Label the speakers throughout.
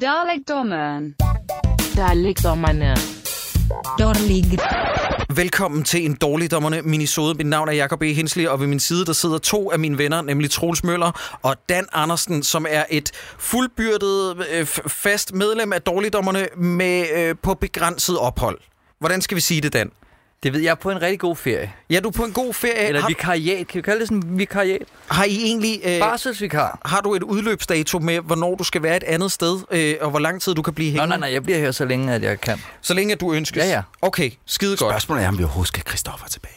Speaker 1: Dalekdommeren.
Speaker 2: Dalekdommerne.
Speaker 3: Dårlig.
Speaker 4: Velkommen til en dårligdommerne minisode. Mit navn er Jakob E. Hensley, og ved min side der sidder to af mine venner, nemlig Troels Møller og Dan Andersen, som er et fuldbyrdet øh, fast medlem af dårligdommerne med øh, på begrænset ophold. Hvordan skal vi sige det, Dan?
Speaker 5: Det ved jeg er på en rigtig god ferie.
Speaker 4: Ja, du er på en god ferie.
Speaker 5: Eller
Speaker 4: har,
Speaker 5: vikariat. Kan vi kalde det sådan en vikariat?
Speaker 4: har I egentlig... Øh,
Speaker 5: Barselsvikar.
Speaker 4: har du et udløbsdato med, hvornår du skal være et andet sted, øh, og hvor lang tid du kan blive hængende?
Speaker 5: nej, nej, jeg bliver her så længe, at jeg kan.
Speaker 4: Så længe at du ønskes?
Speaker 5: Ja, ja.
Speaker 4: Okay, skide godt.
Speaker 6: Spørgsmålet er, om vi overhovedet skal Christoffer tilbage.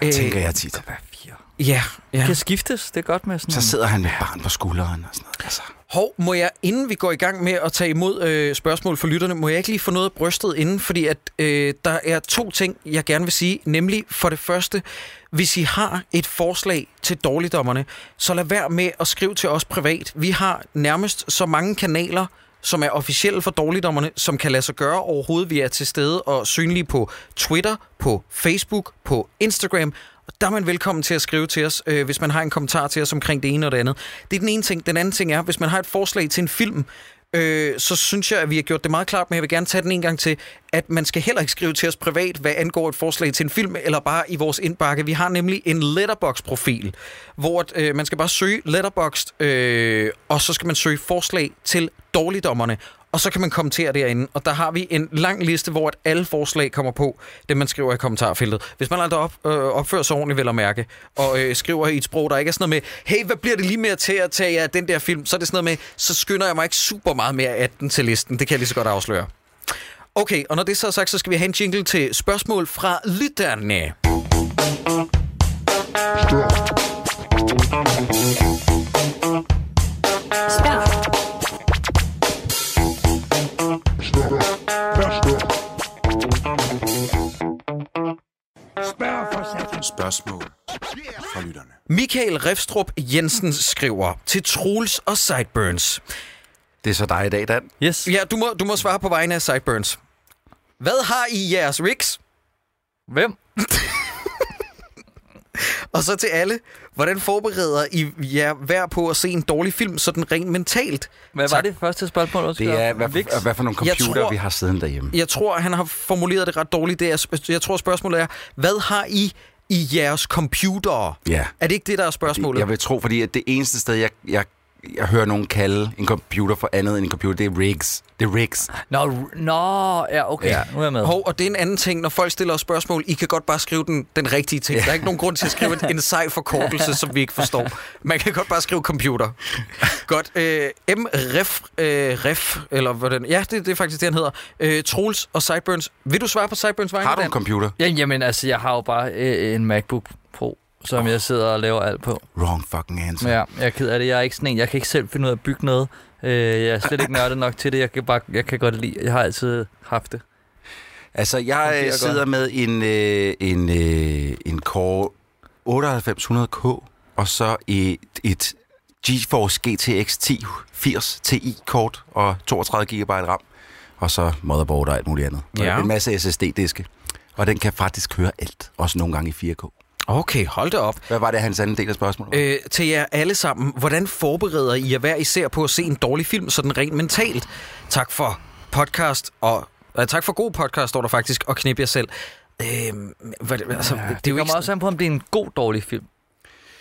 Speaker 6: Jeg
Speaker 4: Øh,
Speaker 6: tænker jeg tit.
Speaker 5: Hvad fire?
Speaker 4: Ja, ja.
Speaker 5: Det kan skiftes. Det er godt med sådan
Speaker 6: Så sidder han med barn på skulderen og sådan noget. Altså,
Speaker 4: Hov, må jeg, inden vi går i gang med at tage imod øh, spørgsmål fra lytterne, må jeg ikke lige få noget brystet inden, fordi at øh, der er to ting, jeg gerne vil sige. Nemlig for det første, hvis I har et forslag til dårligdommerne, så lad være med at skrive til os privat. Vi har nærmest så mange kanaler, som er officielle for dårligdommerne, som kan lade sig gøre overhovedet. Vi er til stede og synlige på Twitter, på Facebook, på Instagram. Og der er man velkommen til at skrive til os, øh, hvis man har en kommentar til os omkring det ene og det andet. Det er den ene ting. Den anden ting er, hvis man har et forslag til en film, øh, så synes jeg, at vi har gjort det meget klart, men jeg vil gerne tage den en gang til, at man skal heller ikke skrive til os privat, hvad angår et forslag til en film, eller bare i vores indbakke. Vi har nemlig en Letterbox-profil, hvor øh, man skal bare søge Letterboxd, øh, og så skal man søge forslag til dårligdommerne, og så kan man kommentere derinde. Og der har vi en lang liste, hvor at alle forslag kommer på, det man skriver i kommentarfeltet. Hvis man aldrig op, øh, opfører sig ordentligt, vel at mærke, og øh, skriver i et sprog, der ikke er sådan noget med, hey, hvad bliver det lige mere til at tage af den der film? Så er det sådan noget med, så skynder jeg mig ikke super meget mere af den til listen. Det kan jeg lige så godt afsløre. Okay, og når det så er sagt, så skal vi have en jingle til spørgsmål fra lytterne.
Speaker 3: Stop.
Speaker 6: Spørgsmål fra lytterne.
Speaker 4: Michael Refstrup Jensen skriver til Troels og Sideburns.
Speaker 6: Det er så dig i dag, Dan.
Speaker 5: Yes.
Speaker 4: Ja, du må, du må svare på vegne af Sideburns. Hvad har I jeres rigs?
Speaker 5: Hvem?
Speaker 4: Og så til alle, hvordan forbereder I jer hver på at se en dårlig film, sådan rent mentalt?
Speaker 5: Hvad
Speaker 4: Tak.
Speaker 5: var det første spørgsmål? undskyld?
Speaker 6: Det er, hvad, for, hvad for nogle computer,
Speaker 4: tror-
Speaker 6: vi har siddende derhjemme.
Speaker 4: Jeg tror, han har formuleret det ret dårligt. Det er, jeg tror, spørgsmålet er, hvad har I i jeres computere?
Speaker 6: Ja.
Speaker 4: Er det ikke det, der er spørgsmålet?
Speaker 6: Jeg vil tro, fordi at det eneste sted, jeg, jeg, jeg hører nogen kalde en computer for andet end en computer, det er rigs. Det er rigs.
Speaker 5: Nå, r- nå, ja, okay.
Speaker 6: Ja.
Speaker 5: Nu er jeg med.
Speaker 4: Hov, og det er en anden ting, når folk stiller os spørgsmål, I kan godt bare skrive den, den rigtige ting. Der er ikke nogen grund til at skrive en, sej forkortelse, som vi ikke forstår. Man kan godt bare skrive computer. Godt. Øh, M. Ref, øh, Ref, eller hvordan? Ja, det, det er faktisk det, han hedder. Øh, Troels og Sideburns. Vil du svare på Sideburns vegne?
Speaker 6: Har du en computer?
Speaker 5: Ja, jamen, altså, jeg har jo bare øh, en MacBook Pro, som jeg sidder og laver alt på.
Speaker 6: Wrong fucking answer.
Speaker 5: Ja, jeg er ked af det. Jeg er ikke sådan en. Jeg kan ikke selv finde ud af at bygge noget. Øh, jeg er slet ikke nørdet nok til det. Jeg kan, bare, jeg kan godt lide. Jeg har altid haft det.
Speaker 6: Altså, jeg
Speaker 5: Det
Speaker 6: sidder
Speaker 5: godt.
Speaker 6: med en, øh, en, øh, en Core 9800K, og så et, et GeForce GTX 1080 Ti-kort og 32 GB RAM, og så motherboard og alt muligt andet. Og
Speaker 4: Ja.
Speaker 6: En masse SSD-diske. Og den kan faktisk køre alt, også nogle gange i 4K.
Speaker 4: Okay, hold det op.
Speaker 6: Hvad var det, hans anden del af spørgsmålet?
Speaker 4: Øh, til jer alle sammen, hvordan forbereder I jer hver især på at se en dårlig film, sådan rent mentalt? Tak for podcast, og øh, tak for god podcast, står der faktisk, og knip jer selv. Øh, hvad, altså,
Speaker 5: Ja,
Speaker 4: det,
Speaker 5: det,
Speaker 4: det er
Speaker 5: kommer
Speaker 4: ikke
Speaker 5: også an på, om det er en god, dårlig film.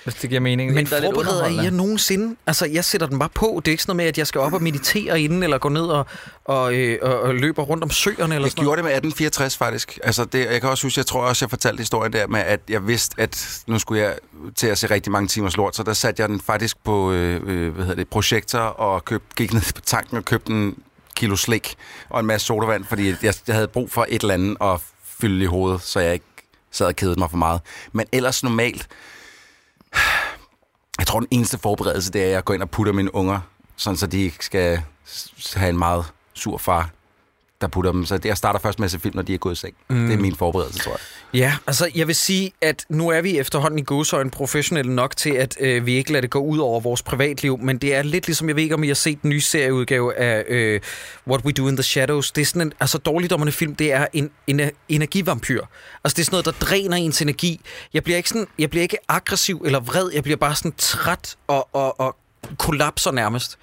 Speaker 5: Hvis det giver mening.
Speaker 4: Men
Speaker 5: En, der er
Speaker 4: forbereder I jer nogensinde? Altså, jeg sætter den bare på. Det er ikke sådan noget med, at jeg skal op og meditere inden, eller gå ned og, og, øh, og, og løber rundt om søerne, eller
Speaker 6: Jeg
Speaker 4: sådan noget.
Speaker 6: gjorde det med 1864 faktisk. Altså det, jeg kan også huske, jeg tror også, jeg fortalte historien der med, at jeg vidste, at nu skulle jeg til at se rigtig mange timers lort, så der satte jeg den faktisk på øh, øh, hvad hedder det, projektor og køb, gik ned på tanken og købte en kilo slik og en masse sodavand, fordi jeg, jeg havde brug for et eller andet at fylde i hovedet, så jeg ikke sad og kedede mig for meget. Men ellers normalt, jeg tror, den eneste forberedelse, det er, at jeg går ind og putter mine unger, sådan så de ikke skal have en meget sur far, der putter dem. Så det, jeg starter først med at se film, når de er gået i seng. Mm. Det er min forberedelse, tror jeg.
Speaker 4: Ja, altså jeg vil sige, at nu er vi efterhånden i godsøjne professionelle nok til, at øh, vi ikke lader det gå ud over vores privatliv, men det er lidt ligesom, jeg ved ikke, om I har set den nye serieudgave af øh, What We Do in the Shadows. Det er sådan en, altså dårligdommerne film, det er en, en energivampyr. Altså det er sådan noget, der dræner ens energi. Jeg bliver ikke, sådan, jeg bliver ikke aggressiv eller vred, jeg bliver bare sådan træt og, og, og kollapser nærmest.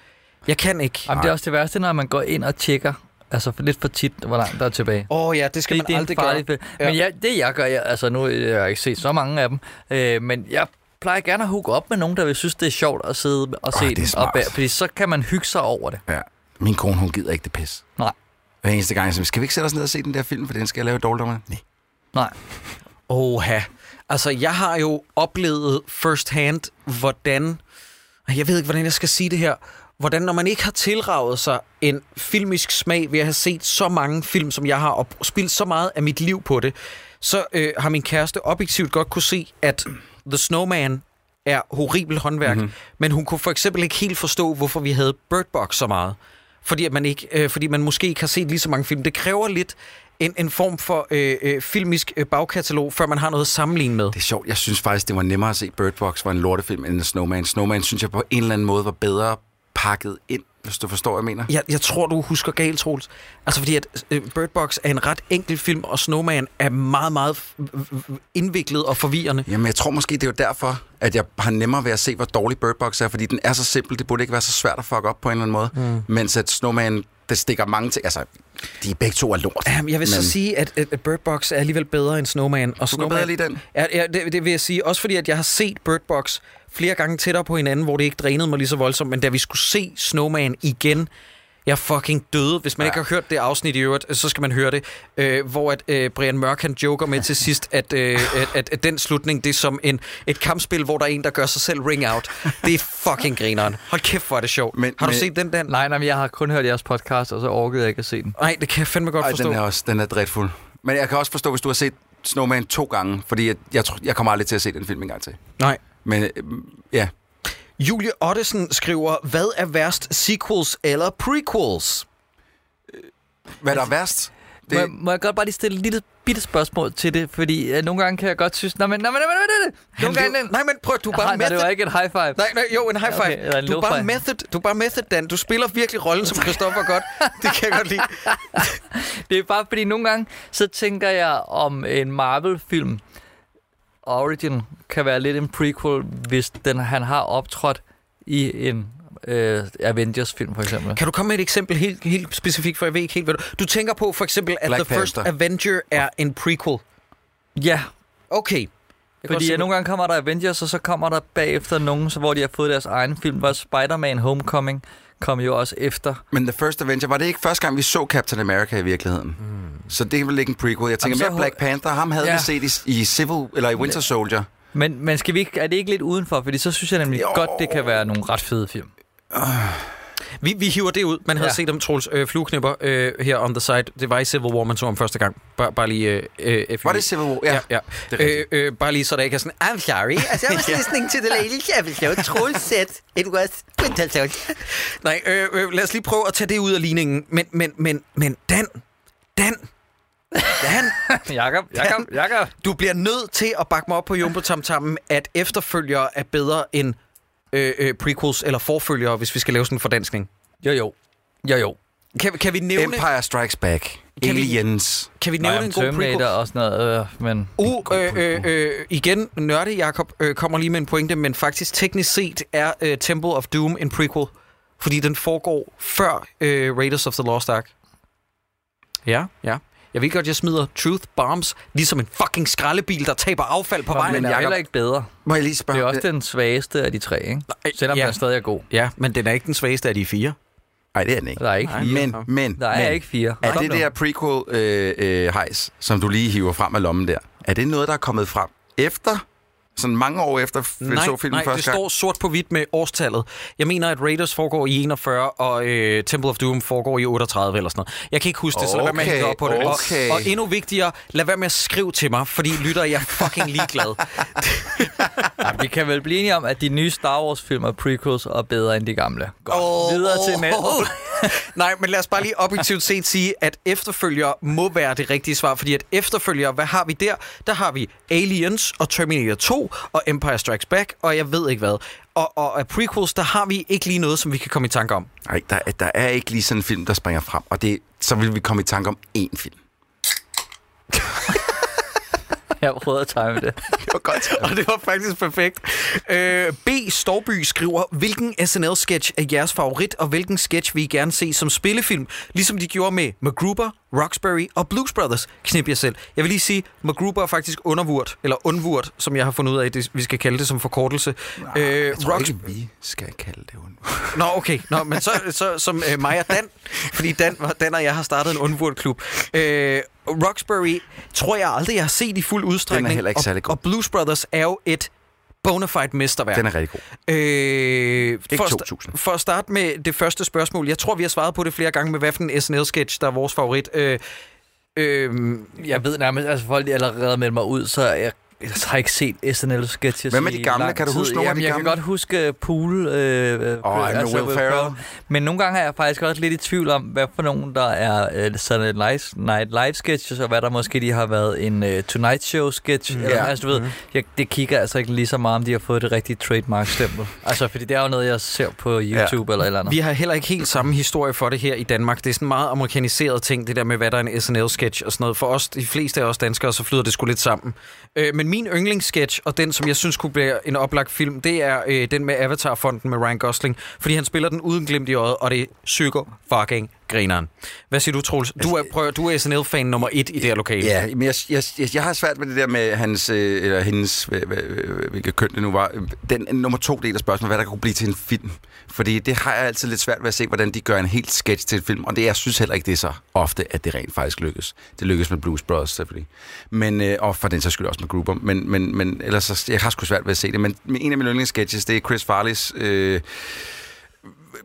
Speaker 4: Jeg kan ikke.
Speaker 5: Jamen, det er også det værste, når man går ind og tjekker, altså for lidt for tit, hvor langt der er tilbage.
Speaker 4: Åh oh, ja, det skal
Speaker 5: det,
Speaker 4: man
Speaker 5: det er
Speaker 4: aldrig
Speaker 5: farlig
Speaker 4: gøre. Ja.
Speaker 5: Men ja, det jeg gør, jeg, altså nu jeg har jeg ikke set så mange af dem, øh, men jeg plejer gerne at hooke op med nogen, der vil synes, det er sjovt at sidde og se
Speaker 6: Åh, det.
Speaker 5: Og bære, fordi så kan man hygge sig over det.
Speaker 6: Ja. Min kone, hun gider ikke det pis.
Speaker 5: Nej.
Speaker 6: Hver eneste gang, jeg siger, skal vi ikke sætte os ned og se den der film, for den skal jeg lave dårligt om? Nej.
Speaker 5: Nej.
Speaker 4: Oha. Altså, jeg har jo oplevet first hand, hvordan... Jeg ved ikke, hvordan jeg skal sige det her. Hvordan, når man ikke har tilraget sig en filmisk smag ved at have set så mange film, som jeg har, og spildt så meget af mit liv på det, så øh, har min kæreste objektivt godt kunne se, at The Snowman er horribel håndværk, mm-hmm. men hun kunne for eksempel ikke helt forstå, hvorfor vi havde Bird Box så meget. Fordi, at man ikke, øh, fordi man måske ikke har set lige så mange film. Det kræver lidt en, en form for øh, øh, filmisk øh, bagkatalog, før man har noget at sammenligne med.
Speaker 6: Det er sjovt. Jeg synes faktisk, det var nemmere at se Bird Box var en lortefilm end Snowman. Snowman synes jeg på en eller anden måde var bedre pakket ind, hvis du forstår, hvad jeg mener.
Speaker 4: Jeg, jeg tror, du husker galt, Troels. Altså fordi, at øh, Bird Box er en ret enkel film, og Snowman er meget, meget indviklet og forvirrende.
Speaker 6: Jamen, jeg tror måske, det er jo derfor, at jeg har nemmere ved at se, hvor dårlig Bird Box er, fordi den er så simpel, det burde ikke være så svært at fuck op på en eller anden måde. Mm. Mens at Snowman, det stikker mange ting. Altså, de begge to er lort.
Speaker 4: Jamen, jeg vil så sige, at, at Bird Box er alligevel bedre end Snowman. Og
Speaker 6: Du
Speaker 4: Snowman,
Speaker 6: bedre lide den.
Speaker 4: Ja, ja det, det vil jeg sige. Også fordi, at jeg har set Bird Box flere gange tættere på hinanden, hvor det ikke drænede mig lige så voldsomt. Men da vi skulle se Snowman igen, jeg fucking døde. Hvis man ja. ikke har hørt det afsnit i øvrigt, så skal man høre det. Øh, hvor at øh, Brian Mørk han joker med til sidst, at, øh, at, at, at den slutning, det er som en, et kampspil, hvor der er en, der gør sig selv ring out. Det er fucking grineren. Hold kæft, hvor er det sjovt.
Speaker 6: Men-
Speaker 4: har du
Speaker 6: men-
Speaker 4: set den, Dan?
Speaker 5: Nej, nej, men jeg har kun hørt jeres podcast, og så orkede jeg ikke at se den.
Speaker 4: Nej, det kan jeg fandme godt
Speaker 6: Ej,
Speaker 4: forstå.
Speaker 6: den er også den er drætfuld. Men jeg kan også forstå, hvis du har set Snowman to gange, fordi jeg, jeg, tror, jeg kommer aldrig til at se den film en gang til.
Speaker 4: Nej.
Speaker 6: Men øh, ja,
Speaker 4: Julie Ottesen skriver, hvad er værst, sequels eller prequels?
Speaker 6: hvad der er værst?
Speaker 5: Det... Må, jeg, må jeg godt bare lige stille et lille bitte spørgsmål til det? Fordi øh, nogle gange kan jeg godt synes... Nej, men, nej, men, nej, men, nej, nej. Nogle gange...
Speaker 4: Nej, men prøv, du er bare
Speaker 5: Nej, nej,
Speaker 4: method.
Speaker 5: det var ikke et high five.
Speaker 4: Nej, nej, jo, en high five.
Speaker 5: Okay, eller en
Speaker 4: du, er bare
Speaker 5: five.
Speaker 4: method, du er bare method, Dan. Du spiller virkelig rollen som Christoffer godt. Det kan jeg godt lide.
Speaker 5: Det er bare fordi, nogle gange, så tænker jeg om en Marvel-film, Origin, kan være lidt en prequel, hvis den, han har optrådt i en øh, Avengers-film, for eksempel.
Speaker 4: Kan du komme med et eksempel helt, helt specifikt, for jeg ved ikke helt, hvad du... Du tænker på for eksempel, at
Speaker 6: Black
Speaker 4: The First
Speaker 6: Panther.
Speaker 4: Avenger er en prequel.
Speaker 5: Ja,
Speaker 4: Okay. Jeg
Speaker 5: fordi at nogle gange kommer der Avengers, og så kommer der bagefter nogen, så hvor de har fået deres egen film, hvor Spider-Man Homecoming kom jo også efter.
Speaker 6: Men The First Avenger, var det ikke første gang, vi så Captain America i virkeligheden? Mm. Så det er vel ikke en prequel. Jeg tænker
Speaker 5: Jamen,
Speaker 6: mere Black Panther. Ham havde
Speaker 5: Ja.
Speaker 6: vi set i, i Civil, eller i Winter Soldier.
Speaker 5: Men, men skal vi ikke, er det ikke lidt udenfor? Fordi så synes jeg nemlig
Speaker 6: Jo.
Speaker 5: godt, det kan være nogle ret fede film.
Speaker 4: Vi, vi hiver det ud. Man havde
Speaker 5: Ja.
Speaker 4: set dem, Troels, øh, flueknipper øh, her on the side. Det var i Civil War, man så om første gang. Bare, bare lige... Øh, øh,
Speaker 6: Var det Civil War? Ja.
Speaker 4: Ja, ja. Øh, øh, bare lige så der ikke er sådan, I'm sorry, as I was listening to the ladies episode, Troels said it was Winter Soldier. Nej, øh, øh, lad os lige prøve at tage det ud af ligningen. Men, men, men, men Dan, Dan, Dan,
Speaker 5: Jakob, Jakob, Jakob.
Speaker 4: du bliver nødt til at bakke mig op på Jumbo Tamtammen, at efterfølgere er bedre end øh, øh, prequels eller forfølgere, hvis vi skal lave sådan en fordanskning.
Speaker 5: Jo, jo. Jo, jo.
Speaker 4: Kan, kan vi nævne,
Speaker 6: Empire Strikes Back.
Speaker 4: Kan vi-
Speaker 6: Aliens.
Speaker 4: kan vi nævne en god prequel?
Speaker 5: og sådan noget, øh, men...
Speaker 4: Uh, øh, øh, øh, igen, nørde Jakob øh, kommer lige med en pointe, men faktisk teknisk set er øh, Temple of Doom en prequel, fordi den foregår før øh, Raiders of the Lost Ark. Ja, ja. Jeg ved godt, jeg smider truth bombs, ligesom en fucking skraldebil, der taber affald på vejen.
Speaker 5: Men den er heller ikke bedre.
Speaker 6: Må jeg lige spørge?
Speaker 5: Det er også den svageste af de tre, ikke? Selvom
Speaker 4: ja.
Speaker 5: den stadig er god.
Speaker 4: Ja, men den er ikke den svageste af de fire.
Speaker 6: Nej, det er den ikke.
Speaker 5: Der er ikke
Speaker 4: Nej.
Speaker 5: fire.
Speaker 6: Men, men,
Speaker 5: Der er
Speaker 6: men,
Speaker 5: ikke fire.
Speaker 6: er det der prequel øh, øh, hejs, som du lige hiver frem af lommen der, er det noget, der er kommet frem efter, sådan mange år efter, vi
Speaker 4: Nej,
Speaker 6: så filmen
Speaker 4: nej det
Speaker 6: første gang?
Speaker 4: står sort på hvidt med årstallet. Jeg mener, at Raiders foregår i 41, og øh, Temple of Doom foregår i 38 eller sådan noget. Jeg kan ikke huske det, så lad være med at
Speaker 6: Okay,
Speaker 4: hænge op på det.
Speaker 6: okay.
Speaker 4: Og, og endnu vigtigere, lad være med at skrive til mig, fordi lytter, jeg er fucking ligeglad.
Speaker 5: Vi kan vel blive enige om, at de nye Star Wars-film er prequels og er bedre end de gamle. Godt.
Speaker 4: Åh,
Speaker 5: Videre til næste.
Speaker 4: Nej, men lad os bare lige objektivt set sige, at efterfølger må være det rigtige svar, fordi at efterfølger, hvad har vi der? Der har vi Aliens og Terminator 2 og Empire Strikes Back, og jeg ved ikke hvad. Og, og af prequels, der har vi ikke lige noget, som vi kan komme i tanke om.
Speaker 6: Nej, der, der er ikke lige sådan en film, der springer frem, og det, så vil vi komme i tanke om én film.
Speaker 5: Jeg prøvede at time det.
Speaker 6: Det var godt.
Speaker 4: Og det var faktisk perfekt. Øh, B. Storby skriver, hvilken SNL-sketch er jeres favorit, og hvilken sketch vil I gerne se som spillefilm? Ligesom de gjorde med MacGruber, Roxbury og Blues Brothers. Knip jer selv. Jeg vil lige sige, MacGruber er faktisk undervurt, eller undvurt, som jeg har fundet ud af, det, vi skal kalde det som forkortelse. øh,
Speaker 6: Jeg tror
Speaker 4: Rox-
Speaker 6: ikke, vi skal kalde det ondt.
Speaker 4: Nå, okay. Nå, men så, så som øh, mig og Dan, fordi Dan, Dan og jeg har startet en undvurt-klub. Øh, Roxbury tror jeg aldrig, jeg har set i fuld udstrækning.
Speaker 6: Den er heller ikke
Speaker 4: og,
Speaker 6: særlig god.
Speaker 4: Og Blues Brothers er jo et bona fide mesterværk.
Speaker 6: Den er rigtig god.
Speaker 4: Øh,
Speaker 6: Ikke
Speaker 4: for, at sta-
Speaker 6: 2000.
Speaker 4: for at starte med det første spørgsmål. Jeg tror, vi har svaret på det flere gange med, hvad for en SNL-sketch, der er vores favorit. Øh, øh,
Speaker 5: Jeg ved nærmest, altså folk de allerede meldt mig ud, så jeg, jeg har ikke set SNL-sketches
Speaker 6: Hvem er de gamle? Kan du huske nogle af de
Speaker 5: jeg
Speaker 6: gamle?
Speaker 5: kan godt huske Pool. Øh, øh,
Speaker 6: Åh, med Will Ferrell.
Speaker 5: Men nogle gange er jeg faktisk også lidt i tvivl om, hvad for nogen, der er øh, Saturday Night Night Live sketches, og hvad der måske de har været en uh, Tonight Show sketch. Mm. Eller,
Speaker 6: Ja.
Speaker 5: altså, du ved, jeg, det kigger altså ikke lige så meget, om de har fået det rigtige trademark-stempel. Altså, fordi det er jo noget, jeg ser på YouTube ja. eller et eller andet.
Speaker 4: vi har heller ikke helt samme historie for det her i Danmark. Det er sådan en meget amerikaniseret ting, det der med, hvad der er en SNL-sketch og sådan noget. For os, de fleste af os danskere, så flyder det sgu lidt sammen. Øh, men min yndlingssketch, og den, som jeg synes kunne blive en oplagt film, det er øh, den med Avatar-fonden med Ryan Gosling. Fordi han spiller den uden glimt i øjet, og det er psyko fucking grineren. Hvad siger du, Troels? Du er, prøv, du er SNL-fan nummer et i det her lokale.
Speaker 6: Ja, men jeg, jeg, jeg, jeg har svært med det der med hans, øh, eller hendes, hvilket køn det nu var, den nummer to del af spørgsmålet, hvad der kunne blive til en film. Fordi det har jeg altid lidt svært ved at se, hvordan de gør en helt sketch til en film, og det, jeg synes heller ikke, det er så ofte, at det rent faktisk lykkes. Det lykkes med Blues Brothers, selvfølgelig. Men, øh, og for den så skyld også med Gruber, men, men, men ellers, så, jeg har sgu svært ved at se det. Men en af mine yndlingssketches, det er Chris Farleys, øh,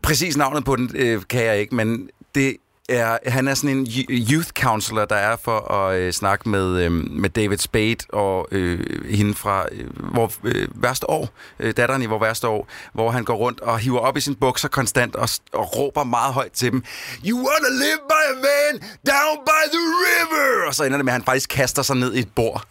Speaker 6: præcis navnet på den øh, kan jeg ikke, men det er, han er sådan en youth counselor, der er for at øh, snakke med, øh, med David Spade og øh, hende fra øh, hvor, øh, værste år, øh, datteren i hvor værste år, hvor han går rundt og hiver op i sin bukser konstant og, og råber meget højt til dem, You wanna live by a man down by the river! Og så ender det med, at han faktisk kaster sig ned i et bord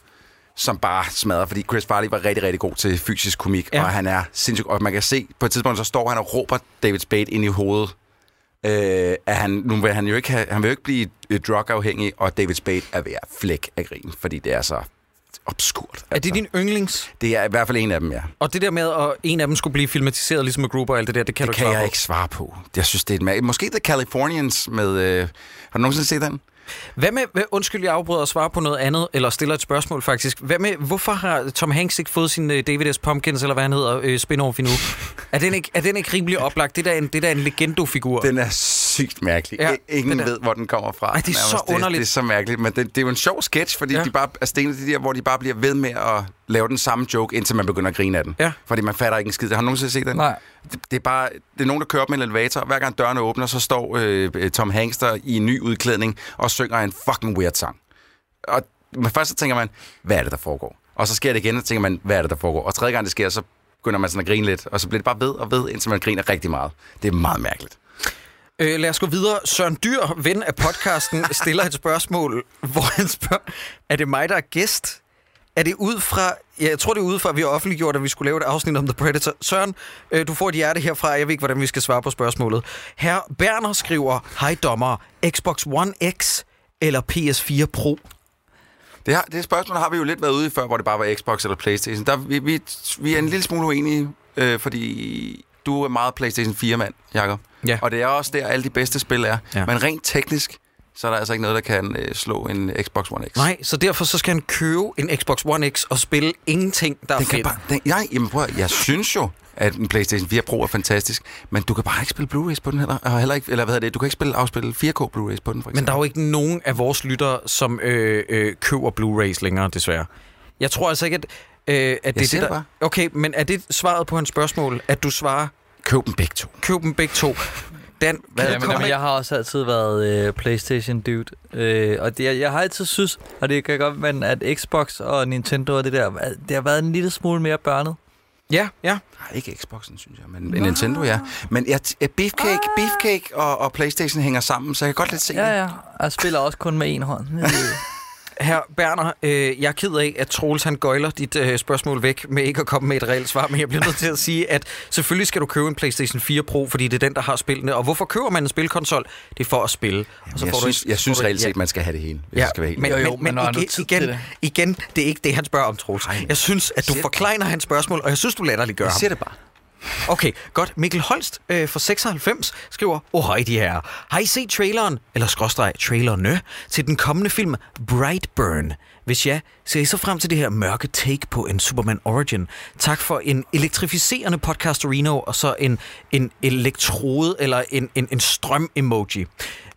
Speaker 6: som bare smadrer, fordi Chris Farley var rigtig, rigtig god til fysisk komik,
Speaker 4: ja.
Speaker 6: og han er sindssygt, og man kan se, på et tidspunkt, så står han og råber David Spade ind i hovedet, øh, at han, nu vil han jo ikke, have, han vil jo ikke blive øh, drugafhængig, og David Spade er ved at flække af grin, fordi det er så obskurt.
Speaker 4: Er det din yndlings?
Speaker 6: Det er i hvert fald en af dem, ja.
Speaker 4: Og det der med, at en af dem skulle blive filmatiseret, ligesom med Gruber og alt det der, det kan
Speaker 6: Det
Speaker 4: du
Speaker 6: kan jeg
Speaker 4: på.
Speaker 6: ikke svare på. Jeg synes, det er et. Måske The Californians med... Øh, har du nogensinde set den?
Speaker 4: Hvad med, undskyld, jeg afbryder at svare på noget andet, eller stiller et spørgsmål faktisk. Hvad med, hvorfor har Tom Hanks ikke fået sin øh, uh, David S. Pumpkins, eller hvad han hedder, uh, spin-off endnu? er, den ikke, er den ikke rimelig oplagt? Det der er en, det der er en legendo-figur.
Speaker 6: Den er sygt mærkelig.
Speaker 4: Ja,
Speaker 6: Ja, Ingen ved, hvor den kommer fra.
Speaker 4: Ej, det er så
Speaker 6: nærmest.
Speaker 4: underligt.
Speaker 6: Det, det er så mærkeligt, men det, det er jo en sjov sketch, fordi
Speaker 4: Ja.
Speaker 6: de bare, er en af de der, hvor de bare bliver ved med at lave den samme joke, indtil man begynder at grine af den.
Speaker 4: Ja.
Speaker 6: Fordi man fatter ikke en skid. Har du nogensinde set den?
Speaker 5: Nej.
Speaker 6: Det, det, er bare, det er nogen, der kører op med en elevator, og hver gang dørene åbner, så står øh, Tom Hanks der i en ny udklædning og synger en fucking weird sang. Og men først så tænker man, hvad er det, der foregår? Og så sker det igen, og så tænker man, hvad er det, der foregår? Og tredje gang det sker, så begynder man sådan at grine lidt, og så bliver det bare ved og ved, indtil man griner rigtig meget. Det er meget mærkeligt.
Speaker 4: Øh, lad os gå videre. Søren Dyr, ven af podcasten, stiller et spørgsmål, hvor han spørger, er det mig, der er gæst? Er det ud fra, ja, jeg tror det er ud fra, at vi har offentliggjort, at vi skulle lave et afsnit om The Predator. Søren, øh, du får et hjerte herfra, jeg ved ikke, hvordan vi skal svare på spørgsmålet. Herr Berner skriver, hej dommer, Xbox One X eller PS4 Pro?
Speaker 6: Det, her, det spørgsmål har vi jo lidt været ude i før, hvor det bare var Xbox eller Playstation. Der, vi, vi, vi er en lille smule uenige, øh, fordi du er meget Playstation 4-mand, Jacob.
Speaker 4: Ja.
Speaker 6: Og det er også der, alle de bedste spil er.
Speaker 4: Ja.
Speaker 6: Men rent teknisk, så er der altså ikke noget, der kan øh, slå en Xbox One X.
Speaker 4: Nej, så derfor så skal han købe en Xbox One X og spille ingenting, der er
Speaker 6: Den kan
Speaker 4: fedt.
Speaker 6: bare, den, nej, jamen prøv, jeg synes jo, at en PlayStation 4 Pro er fantastisk, men du kan bare ikke spille Blu-rays på den heller. Og heller ikke, eller hvad hedder det, du kan ikke spille afspille 4K Blu-rays på den, for eksempel.
Speaker 4: Men der er jo ikke nogen af vores lyttere, som øh, øh, køber Blu-rays længere, desværre. Jeg tror altså ikke, at, øh, at det er det,
Speaker 6: siger
Speaker 4: der...
Speaker 6: det bare.
Speaker 4: Okay, men er det svaret på hans spørgsmål, at du svarer,
Speaker 6: Køb dem begge to.
Speaker 4: køb dem begge to? Dan, hvad
Speaker 5: Jamen,
Speaker 4: kommer
Speaker 5: jamen, jeg har også altid været øh, PlayStation dude. Øh, og det, jeg, jeg har altid synes, og det kan godt være, at Xbox og Nintendo og det der, det har været en lille smule mere børnet.
Speaker 4: Ja, ja.
Speaker 6: Nej, ikke Xboxen, synes jeg, men en Nintendo, ja. Men jeg, t- Beefcake, Beefcake og, og PlayStation hænger sammen, så jeg kan godt lidt se
Speaker 5: Ja,
Speaker 6: det.
Speaker 5: ja. Jeg spiller også kun med en hånd.
Speaker 4: Herr Berner, øh, jeg er ked af, at Troels han gøjler dit øh, spørgsmål væk med ikke at komme med et reelt svar, men jeg bliver nødt til at sige, at selvfølgelig skal du købe en PlayStation 4 Pro, fordi det er den, der har spillene. Og hvorfor køber man en spilkonsol? Det er for at spille. Og
Speaker 6: Så jeg,
Speaker 4: får du
Speaker 6: synes,
Speaker 4: et-
Speaker 6: jeg
Speaker 4: får
Speaker 6: synes
Speaker 4: du
Speaker 6: reelt set, man skal have det hele, jeg skal være helt
Speaker 4: men,
Speaker 5: Jo, jo,
Speaker 4: men,
Speaker 5: men
Speaker 4: igen, igen,
Speaker 5: det.
Speaker 4: igen, det er ikke det, han spørger om, Troels. Jeg synes, at du forklejner hans spørgsmål, og jeg synes, du latterliggør
Speaker 6: Jeg
Speaker 4: ham.
Speaker 6: siger det bare.
Speaker 4: Okay, godt. Mikkel Holst øh, fra 96 skriver, Oh, hej de her. Har I set traileren, eller skråstreg trailerne, til den kommende film Brightburn? Hvis ja, ser I så frem til det her mørke take på en Superman Origin. Tak for en elektrificerende podcast, Reno, og så en, en elektrode eller en, en, en strøm-emoji.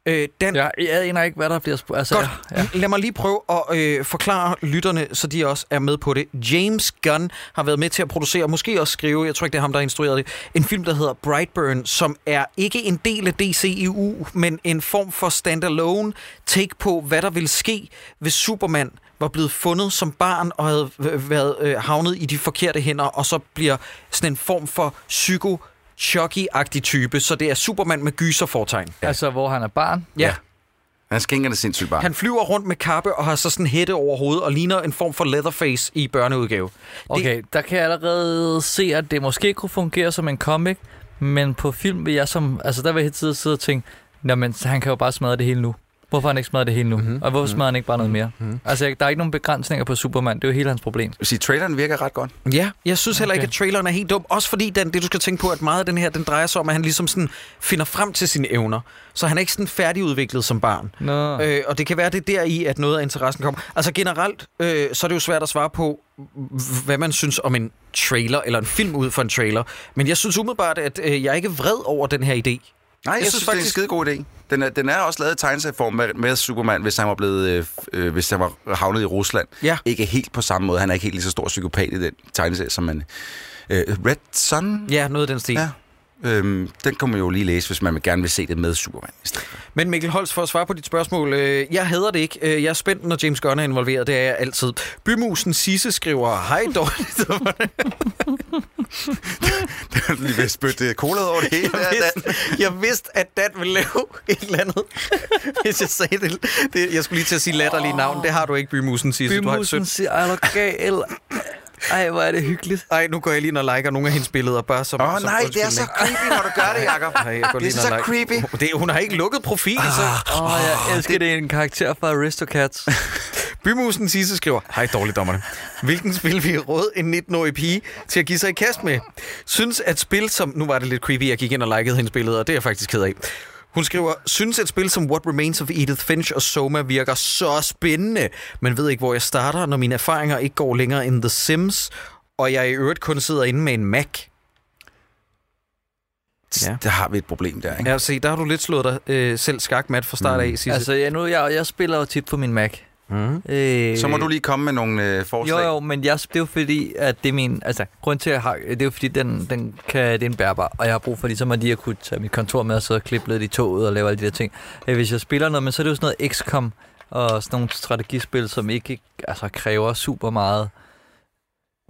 Speaker 4: Øh, Dan,
Speaker 5: Jeg, jeg aner ikke, hvad der bliver spurgt. Altså,
Speaker 4: Godt.
Speaker 5: Ja.
Speaker 4: Ja. Lad mig lige prøve at øh, forklare lytterne, så de også er med på det. James Gunn har været med til at producere, måske også skrive, jeg tror ikke, det er ham, der har instrueret det, en film, der hedder Brightburn, som er ikke en del af DCEU, men en form for standalone take på, hvad der ville ske, hvis Superman var blevet fundet som barn og havde været øh, havnet i de forkerte hænder, og så bliver sådan en form for psyko Chucky-agtig type, så det er Superman med gyserfortegn.
Speaker 5: Altså, hvor han er barn.
Speaker 4: Ja.
Speaker 6: Han skænker det sindssygt bare.
Speaker 4: Han flyver rundt med kappe og har så sådan hætte over hovedet og ligner en form for Leatherface i børneudgave.
Speaker 5: Okay, der kan jeg allerede se, at det måske kunne fungere som en comic, men på film vil jeg som... Altså, der vil jeg hele tiden sidde og tænke, jamen, han kan jo bare smadre det hele nu. Hvorfor har han ikke smadret det hele nu? Mm-hmm. Og hvorfor smadrer han ikke bare noget mere? Mm-hmm. Altså, der er ikke nogen begrænsninger på Superman. Det er jo hele hans problem.
Speaker 6: Jeg vil sige, traileren virker ret godt.
Speaker 4: Ja, jeg synes heller
Speaker 5: Okay.
Speaker 4: ikke, at traileren er helt dum. Også fordi den, det, du skal tænke på, at meget af den her, den drejer sig om, at han ligesom sådan finder frem til sine evner. Så han er ikke sådan færdigudviklet som barn.
Speaker 5: Nå.
Speaker 4: Øh, og det kan være, det er deri, at noget af interessen kommer. Altså generelt, øh, så er det jo svært at svare på, hvad man synes om en trailer, eller en film ud fra en trailer. Men jeg synes umiddelbart, at øh, jeg er ikke vred over den her idé.
Speaker 6: Nej, jeg, jeg synes,
Speaker 4: synes
Speaker 6: faktisk... det er en skide god idé. Den er, den er også lavet i tegneserieform med, med Superman, hvis han var blevet, øh, øh, hvis han var havnet i Rusland.
Speaker 4: Ja.
Speaker 6: Ikke helt på samme måde. Han er ikke helt lige så stor psykopat i den tegneserie, som man... Øh, Red Sun?
Speaker 4: Ja, noget af den stil.
Speaker 6: Ja. Øhm, den kan man jo lige læse, hvis man gerne vil se det med Superman.
Speaker 4: Men Mikkel Holst, for at svare på dit spørgsmål, øh, jeg hader det ikke. Øh, jeg er spændt, når James Gunn er involveret. Det er jeg altid. Bymusen Sisse skriver, hej dårligt.
Speaker 6: lige ved at spytte over det hele.
Speaker 4: jeg, vidste, jeg vidste, at Dan ville lave et eller andet, hvis jeg sagde det. det. Jeg skulle lige til at sige latterlige navn. Det har du ikke, Bymusen Sisse. Du har et
Speaker 5: Bymusen siger, ej, du gal. Ej, hvor er det hyggeligt.
Speaker 4: Ej, nu går jeg lige ind og liker nogle af hendes billeder, bare som
Speaker 6: Åh oh,
Speaker 4: som
Speaker 6: nej, det er så creepy, når du gør det, Jacob.
Speaker 4: Ej, jeg går
Speaker 6: Det er så
Speaker 4: like-
Speaker 6: creepy.
Speaker 4: Det, hun har ikke lukket profil, så...
Speaker 5: Åh, oh, jeg elsker det. er en karakter fra Aristocats.
Speaker 4: Bymusen Sisse skriver, hej dårligdommerne. Hvilken spil vil I råde en 19-årig pige til at give sig i kast med? Synes at spil som... Nu var det lidt creepy, jeg gik ind og likede hendes billeder, og det er jeg faktisk ked af. Hun skriver, synes et spil som What Remains of Edith Finch og Soma virker så spændende, men ved ikke, hvor jeg starter, når mine erfaringer ikke går længere end The Sims, og jeg i øvrigt kun sidder inde med en Mac. Ja.
Speaker 6: Der har vi et problem der, ikke?
Speaker 4: Ja, se, der har du lidt slået dig øh, selv skakmat fra start af, Sisse.
Speaker 5: altså, jeg, nu, jeg, jeg spiller jo tit på min Mac.
Speaker 4: Mm.
Speaker 5: Øh,
Speaker 6: Så må du lige komme med nogle øh, forslag.
Speaker 5: Jo, jo, men jeg, det er jo fordi, at det er min... Altså, grund til, at jeg har... Det er jo fordi, den, den kan, det er en bærbar, og jeg har brug for ligesom at lige at kunne tage mit kontor med og sidde og klippe lidt i toget og lave alle de der ting. Øh, Hvis jeg spiller noget, men så er det jo sådan noget XCOM og sådan nogle strategispil, som ikke altså, kræver super meget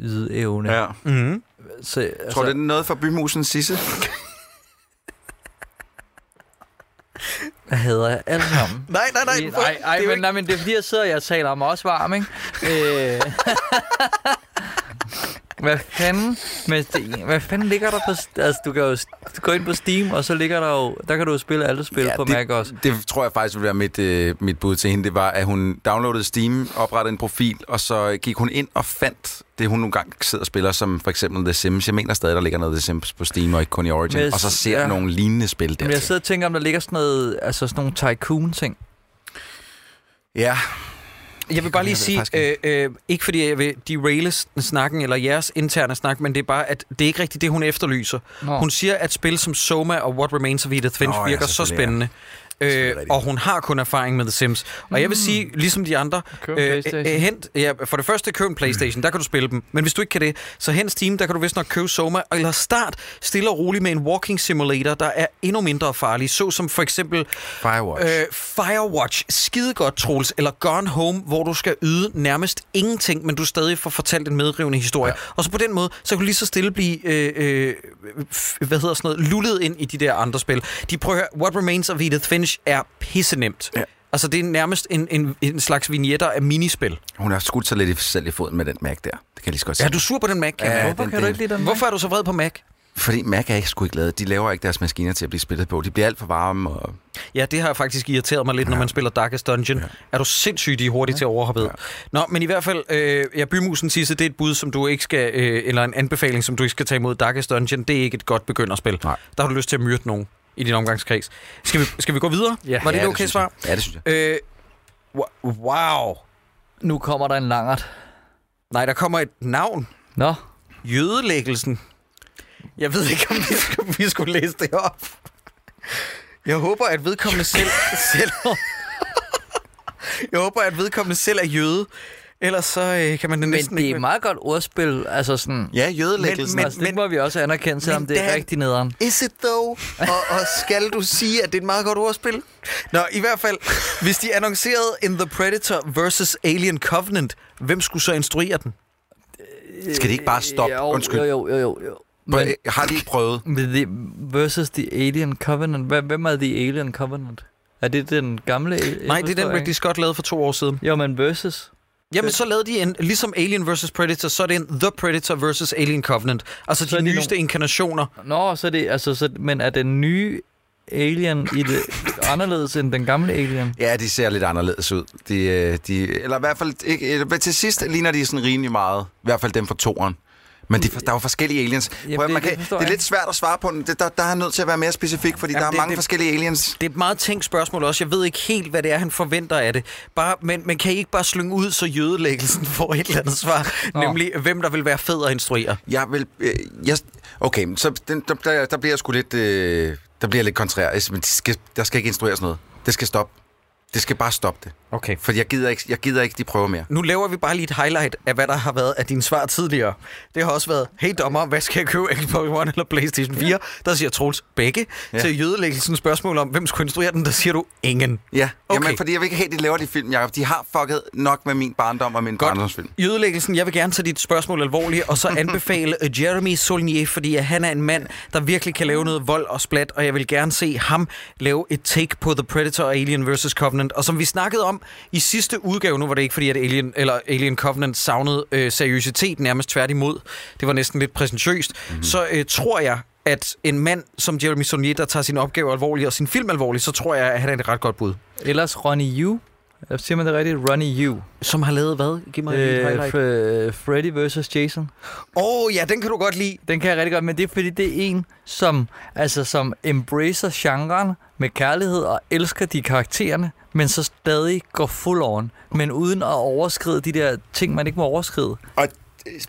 Speaker 5: ydeevne.
Speaker 6: Ja.
Speaker 4: Mm.
Speaker 5: Så, altså,
Speaker 6: Tror du, det er noget for bymusen Sisse?
Speaker 5: Jeg hader jeg alle sammen.
Speaker 4: Nej, nej, nej.
Speaker 5: Nej, nej, ej,
Speaker 4: det jo
Speaker 5: men,
Speaker 4: ikke-
Speaker 5: nej, men det er fordi, jeg sidder og jeg taler om også varm, ikke? øh, hvad fanden, med, hvad fanden ligger der på... Altså, du kan jo gå ind på Steam, og så ligger der jo... Der kan du jo spille alle spil ja, på
Speaker 6: det,
Speaker 5: Mac også.
Speaker 6: Det tror jeg faktisk ville være mit, øh, mit bud til hende. Det var, at hun downloadede Steam, oprettede en profil, og så gik hun ind og fandt det, hun nogle gange sidder og spiller, som for eksempel The Sims. Jeg mener stadig, der ligger noget The Sims på Steam, og ikke kun i Origin.
Speaker 5: Men jeg
Speaker 6: Og så ser
Speaker 5: ja.
Speaker 6: nogle lignende spil der.
Speaker 5: Men jeg sidder og tænker, om der ligger sådan noget... Altså sådan nogle tycoon-ting.
Speaker 6: Ja,
Speaker 4: Jeg vil bare lige sige, øh, øh, ikke fordi jeg vil deraile snakken, eller jeres interne snak, men det er bare, at det er ikke rigtigt det, hun efterlyser.
Speaker 5: Nå.
Speaker 4: Hun siger, at spil som Soma og What Remains of Edith Finch
Speaker 6: Nå, ja,
Speaker 4: virker så spændende. Øh, og hun har kun erfaring med The Sims. Og jeg vil sige, ligesom de andre, øh, øh, hent, ja, for det første køb en Playstation, der kan du spille dem. Men hvis du ikke kan det, så hen Steam, der kan du vist nok købe Soma, eller start stille og roligt med en walking simulator, der er endnu mindre farlig, så som for eksempel
Speaker 6: Firewatch.
Speaker 4: Øh, Firewatch, skide godt, Troels, eller Gone Home, hvor du skal yde nærmest ingenting, men du stadig får fortalt en medrivende historie. Ja. Og så på den måde, så kan du lige så stille blive, øh, øh, hvad hedder sådan noget, lullet ind i de der andre spil. De prøver What Remains of Edith Finch er pisse nemt.
Speaker 6: Ja.
Speaker 4: Altså, det er nærmest en, en, en slags vignetter af minispil.
Speaker 6: Hun har skudt sig lidt i selv i foden med den Mac der. Det kan jeg lige så godt sige.
Speaker 4: Er du sur på den Mac?
Speaker 6: Ja,
Speaker 4: Ja,
Speaker 5: Hvorfor
Speaker 6: den-
Speaker 5: kan du
Speaker 6: den-
Speaker 5: ikke lide den?
Speaker 4: Hvorfor er du så vred på Mac?
Speaker 6: Fordi Mac er ikke sgu ikke lavet. De laver ikke deres maskiner til at blive spillet på. De bliver alt for varme. Og...
Speaker 4: Ja, det har faktisk irriteret mig lidt, når man spiller Darkest Dungeon. Ja. Er du sindssygt, de er hurtige ja. til at overhoppe? Ja. Nå, men i hvert fald, øh, ja, Bymusen Sisse, det er et bud, som du ikke skal, øh, eller en anbefaling, som du ikke skal tage imod. Darkest Dungeon, det er ikke et godt begynderspil.
Speaker 6: Nej.
Speaker 4: Der har du lyst til at myrde nogen i din omgangskreds. Skal vi, skal vi gå videre?
Speaker 5: Ja.
Speaker 4: Var det
Speaker 6: ja,
Speaker 4: et okay
Speaker 6: synes
Speaker 4: svar?
Speaker 6: Jeg. Ja, det synes jeg.
Speaker 4: Øh, wow.
Speaker 5: Nu kommer der en langert.
Speaker 4: Nej, der kommer et navn.
Speaker 5: Nå,
Speaker 4: Jødelæggelsen. Jeg ved ikke, om vi skulle, vi skulle læse det op. Jeg håber, at vedkommende selv... selv jeg håber, at vedkommende selv er jøde. Ellers så øh, kan man det
Speaker 5: men
Speaker 4: næsten
Speaker 5: det er
Speaker 4: ikke...
Speaker 5: et meget godt ordspil. Altså sådan...
Speaker 6: Ja, jødelæggelsen.
Speaker 4: Men-
Speaker 5: Men, altså, det må vi også anerkende, selvom
Speaker 4: men
Speaker 5: det er
Speaker 4: Dan-
Speaker 5: rigtig nederen.
Speaker 4: Is it though? og, og skal du sige, at det er et meget godt ordspil? Nå, i hvert fald, hvis de annoncerede In the Predator vs. Alien Covenant, hvem skulle så instruere den?
Speaker 6: Skal de ikke bare stoppe?
Speaker 5: Jo,
Speaker 6: Undskyld.
Speaker 5: Jo, jo, jo, jo. jo.
Speaker 6: Men,
Speaker 5: Men,
Speaker 6: har de ikke prøvet?
Speaker 5: men the, versus The Alien Covenant. Hvem hvem er The Alien Covenant? Er det den gamle?
Speaker 4: Nej, det er den Ridley Scott lavede for to år siden.
Speaker 5: Jo, men versus.
Speaker 4: Jamen, så lavede de en, ligesom Alien vs. Predator, så er det en The Predator vs. Alien Covenant. Altså
Speaker 5: Så
Speaker 4: de
Speaker 5: er
Speaker 4: nyeste inkarnationer.
Speaker 5: Nå, så er det, altså, så, men er den nye Alien i det anderledes end den gamle Alien?
Speaker 6: Ja, de ser lidt anderledes ud. De, øh, de, eller i hvert fald, ikke, eller til sidst ligner de sådan rimelig meget. I hvert fald dem fra toren. Men de, der er jo forskellige aliens.
Speaker 5: Jamen,
Speaker 6: Prøv,
Speaker 5: det-
Speaker 6: man
Speaker 5: det
Speaker 6: kan,
Speaker 5: forstår
Speaker 6: det er lidt svært at svare på den. Det, der, der er nødt til at være mere specifik, fordi
Speaker 4: Jamen,
Speaker 6: der er
Speaker 4: det-
Speaker 6: mange
Speaker 4: det-
Speaker 6: forskellige aliens.
Speaker 4: Det er et meget tænkt spørgsmål også. Jeg ved ikke helt, hvad det er, han forventer af det. Bare, men, men kan I ikke bare slynge ud, så jødelæggelsen får et eller andet svar?
Speaker 5: Nå.
Speaker 4: Nemlig, hvem der vil være fed at instruere.
Speaker 6: Jeg vil... Øh, jeg, okay, så den, der, der, der bliver jeg sgu lidt... Øh, der bliver jeg lidt kontrær. Men de skal, der skal ikke instrueres noget. Det skal stoppe. Det skal bare stoppe det.
Speaker 4: Okay.
Speaker 6: For jeg gider ikke, jeg gider ikke de prøver mere.
Speaker 4: Nu laver vi bare lige et highlight af, hvad der har været af dine svar tidligere. Det har også været, hey dommer, hvad skal jeg købe, Xbox One eller Playstation 4? Der siger Troels begge. Ja.
Speaker 6: Ja.
Speaker 4: Til jødelæggelsen spørgsmål om, hvem skulle instruere den, der siger du ingen.
Speaker 6: Ja,
Speaker 4: Okay.
Speaker 6: Jamen, fordi jeg vil ikke have, at de laver de film, Jacob. De har fucket nok med min barndom og min
Speaker 4: Godt.
Speaker 6: barndomsfilm.
Speaker 4: Jødelæggelsen, jeg vil gerne tage dit spørgsmål alvorligt, og så anbefale øh, Jeremy Saulnier, fordi han er en mand, der virkelig kan lave noget vold og splat, og jeg vil gerne se ham lave et take på The Predator og Alien vs. Covenant. Og som vi snakkede om i sidste udgave, nu var det ikke fordi, at Alien, eller Alien Covenant savnede øh, seriøsitet, nærmest tværtimod. Det var næsten lidt præsentøst. Mm-hmm. Så øh, tror jeg, at en mand som Jeremy Saulnier, der tager sin opgave alvorligt og sin film alvorligt, så tror jeg, at han er et ret godt bud.
Speaker 5: Ellers Ronnie Yu. Siger man det rigtigt? Ronnie Yu.
Speaker 4: Som har lavet hvad? Giv mig øh, et
Speaker 5: Øh,
Speaker 4: highlight.
Speaker 5: Fre- Freddy vs. Jason.
Speaker 4: Åh oh, ja, den kan du godt lide.
Speaker 5: Den kan jeg rigtig godt, men det er fordi, det er en, som, altså, som embracer genren med kærlighed og elsker de karaktererne, men så stadig går full on, men uden at overskride de der ting, man ikke må overskride.
Speaker 6: Og øh,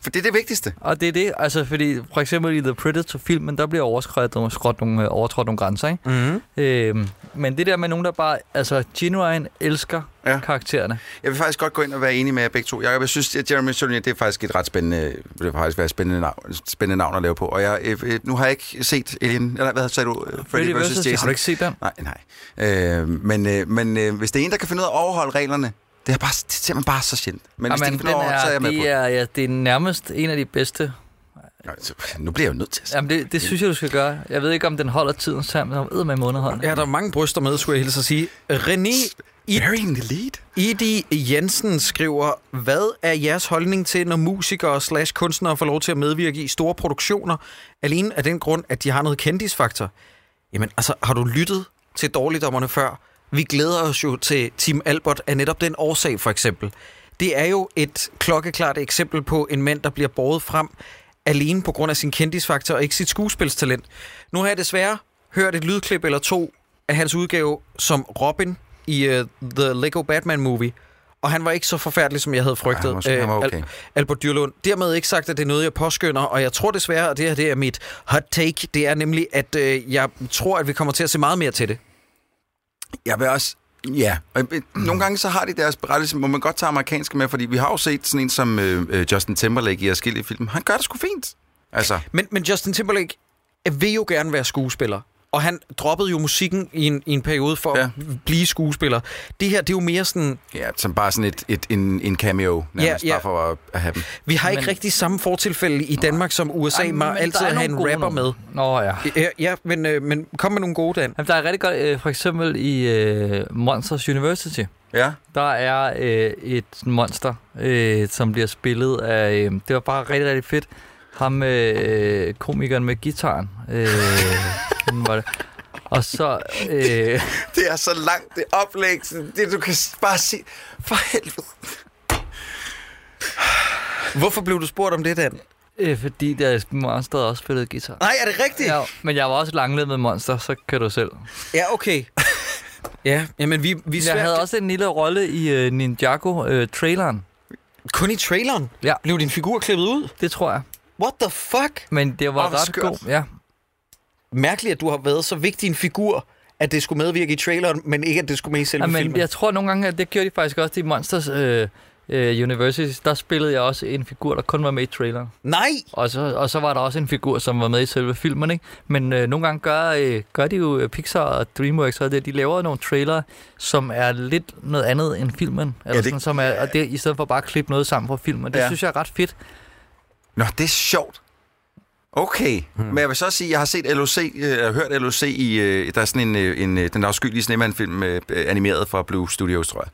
Speaker 6: for det er det vigtigste.
Speaker 5: Og det er det, altså fordi for eksempel i The Predator-filmen, der bliver overskredet nogle, skråt nogle, øh, overtrådt nogle grænser, ikke?
Speaker 4: Mm-hmm.
Speaker 5: Øhm, men det der med nogen, der bare, altså genuine elsker ja. Karaktererne.
Speaker 6: Jeg vil faktisk godt gå ind og være enig med jer begge to. Jacob, jeg synes, at Jeremy Saulnier, det er faktisk et ret spændende, det faktisk være spændende navn, spændende navn at lave på. Og jeg, øh, øh, nu har jeg ikke set Alien, eller hvad sagde du? Øh, Freddy vs.
Speaker 5: Har
Speaker 6: Jason.
Speaker 5: du ikke set den?
Speaker 6: Nej, nej. Øh, men øh, men øh, hvis det er en, der kan finde ud af at overholde reglerne, det er, bare, det er simpelthen bare så sjældent. Men hvis
Speaker 5: Jamen,
Speaker 6: ud af, at overholde, så er jeg med på
Speaker 5: det, er, ja, det er nærmest en af de bedste
Speaker 6: Nej, så, Nu bliver jeg jo nødt til at.
Speaker 5: Jamen, det, det synes jeg, du skal gøre. Jeg ved ikke, om den holder tiden sammen, men den med månedhånden.
Speaker 4: Ja, der er mange bryster med, skulle jeg hilse at sige. René I-
Speaker 6: Burying the lead.
Speaker 4: Idi Jensen skriver, hvad er jeres holdning til, når musikere slash kunstnere får lov til at medvirke i store produktioner, alene af den grund, at de har noget kendisfaktor? Jamen, altså, har du lyttet til dårligdommerne før? Vi glæder os jo til Tim Albert af netop den årsag, for eksempel. Det er jo et klokkeklart eksempel på en mand, der bliver båret frem alene på grund af sin kendisfaktor og ikke sit skuespilstalent. Nu har jeg desværre hørt et lydklip eller to af hans udgave som Robin i uh, The Lego Batman Movie, og han var ikke så forfærdelig, som jeg havde frygtet.
Speaker 6: Ja, måske
Speaker 4: Øh,
Speaker 6: okay.
Speaker 4: Al- Albert Dyrlund. Dermed ikke sagt, at det er noget, jeg påskynder, og jeg tror desværre, at det her det er mit hot take, det er nemlig, at øh, jeg tror, at vi kommer til at se meget mere til det.
Speaker 6: Jeg vil også... Ja, og øh, nogle gange så har de deres berettelse, hvor man godt tager amerikanske med, fordi vi har jo set sådan en som øh, øh Justin Timberlake i forskellige film. Han gør det sgu fint. Altså,
Speaker 4: Men, men Justin Timberlake vil jo gerne være skuespiller og han droppede jo musikken i en, i en periode for ja. At blive skuespiller. Det her, det er jo mere sådan,
Speaker 6: Ja, som bare sådan et, et, en, en cameo, nærmest,
Speaker 4: Ja, ja.
Speaker 6: bare for at, at have dem.
Speaker 4: vi har ikke
Speaker 5: Men-
Speaker 4: rigtig samme fortilfælde i Danmark som USA,
Speaker 5: Ej,
Speaker 4: med
Speaker 5: men
Speaker 4: altid
Speaker 5: er
Speaker 4: at have en rapper med.
Speaker 5: nogle. Nå ja.
Speaker 4: Ja, ja men, øh, men kom med nogle gode, Dan.
Speaker 5: Jamen, der er rigtig godt, øh, for eksempel i øh, Monsters University,
Speaker 6: Ja,
Speaker 5: der er øh, et monster, øh, som bliver spillet af, øh, det var bare rigtig, rigtig fedt, ham øh, komikeren med gitaren. Øh, var det? Og så, øh,
Speaker 6: det er så langt, det oplæg. Det, du kan bare sige, for helvede.
Speaker 4: Hvorfor blev du spurgt om det, Dan?
Speaker 5: øh, fordi der monster også spillede guitar.
Speaker 4: Nej, er det rigtigt?
Speaker 5: Ja, men jeg var også langlet med monster, så kan du selv.
Speaker 4: Ja, okay. ja, jamen vi, vi
Speaker 5: Jeg havde også en lille rolle i uh, Ninjago-traileren.
Speaker 4: kun i traileren.
Speaker 5: Ja.
Speaker 4: Blev din figur klippet ud?
Speaker 5: det tror jeg.
Speaker 4: What the fuck?
Speaker 5: Men det var ret
Speaker 6: skørt.
Speaker 5: god. Ja.
Speaker 4: Mærkeligt, at du har været så vigtig en figur, at det skulle medvirke i traileren, men ikke at det skulle med i selve
Speaker 5: Ja, men
Speaker 4: filmen.
Speaker 5: jeg tror nogle gange, at det gjorde de faktisk også i Monsters øh, øh, University. Der spillede jeg også en figur, der kun var med i traileren.
Speaker 4: Nej!
Speaker 5: Og så, og så var der også en figur, som var med i selve filmen. Ikke? Men øh, nogle gange gør, øh, gør de jo øh, Pixar og DreamWorks, og det, de laver nogle trailer, som er lidt noget andet end filmen. Eller
Speaker 6: det-
Speaker 5: sådan, som er, og det, i stedet for bare at klippe noget sammen fra filmen. Det
Speaker 6: Ja.
Speaker 5: ja. synes jeg er ret fedt.
Speaker 6: Nå, det er sjovt. Okay, hmm. men jeg vil så sige, jeg har set LOC, øh, jeg har hørt LOC i, øh, der er sådan en, øh, en den afskyelige Sneman-film, øh, animeret fra Blue Studios, tror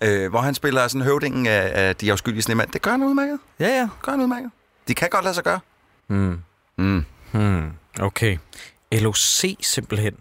Speaker 6: jeg, hvor han spiller sådan høvdingen af, af de afskyelige Sneman. Det gør han udmærket.
Speaker 5: Ja, ja.
Speaker 6: Gør han udmærket. De kan godt lade sig gøre.
Speaker 4: Hmm.
Speaker 6: Mm.
Speaker 4: Hmm. Okay. LOC simpelthen.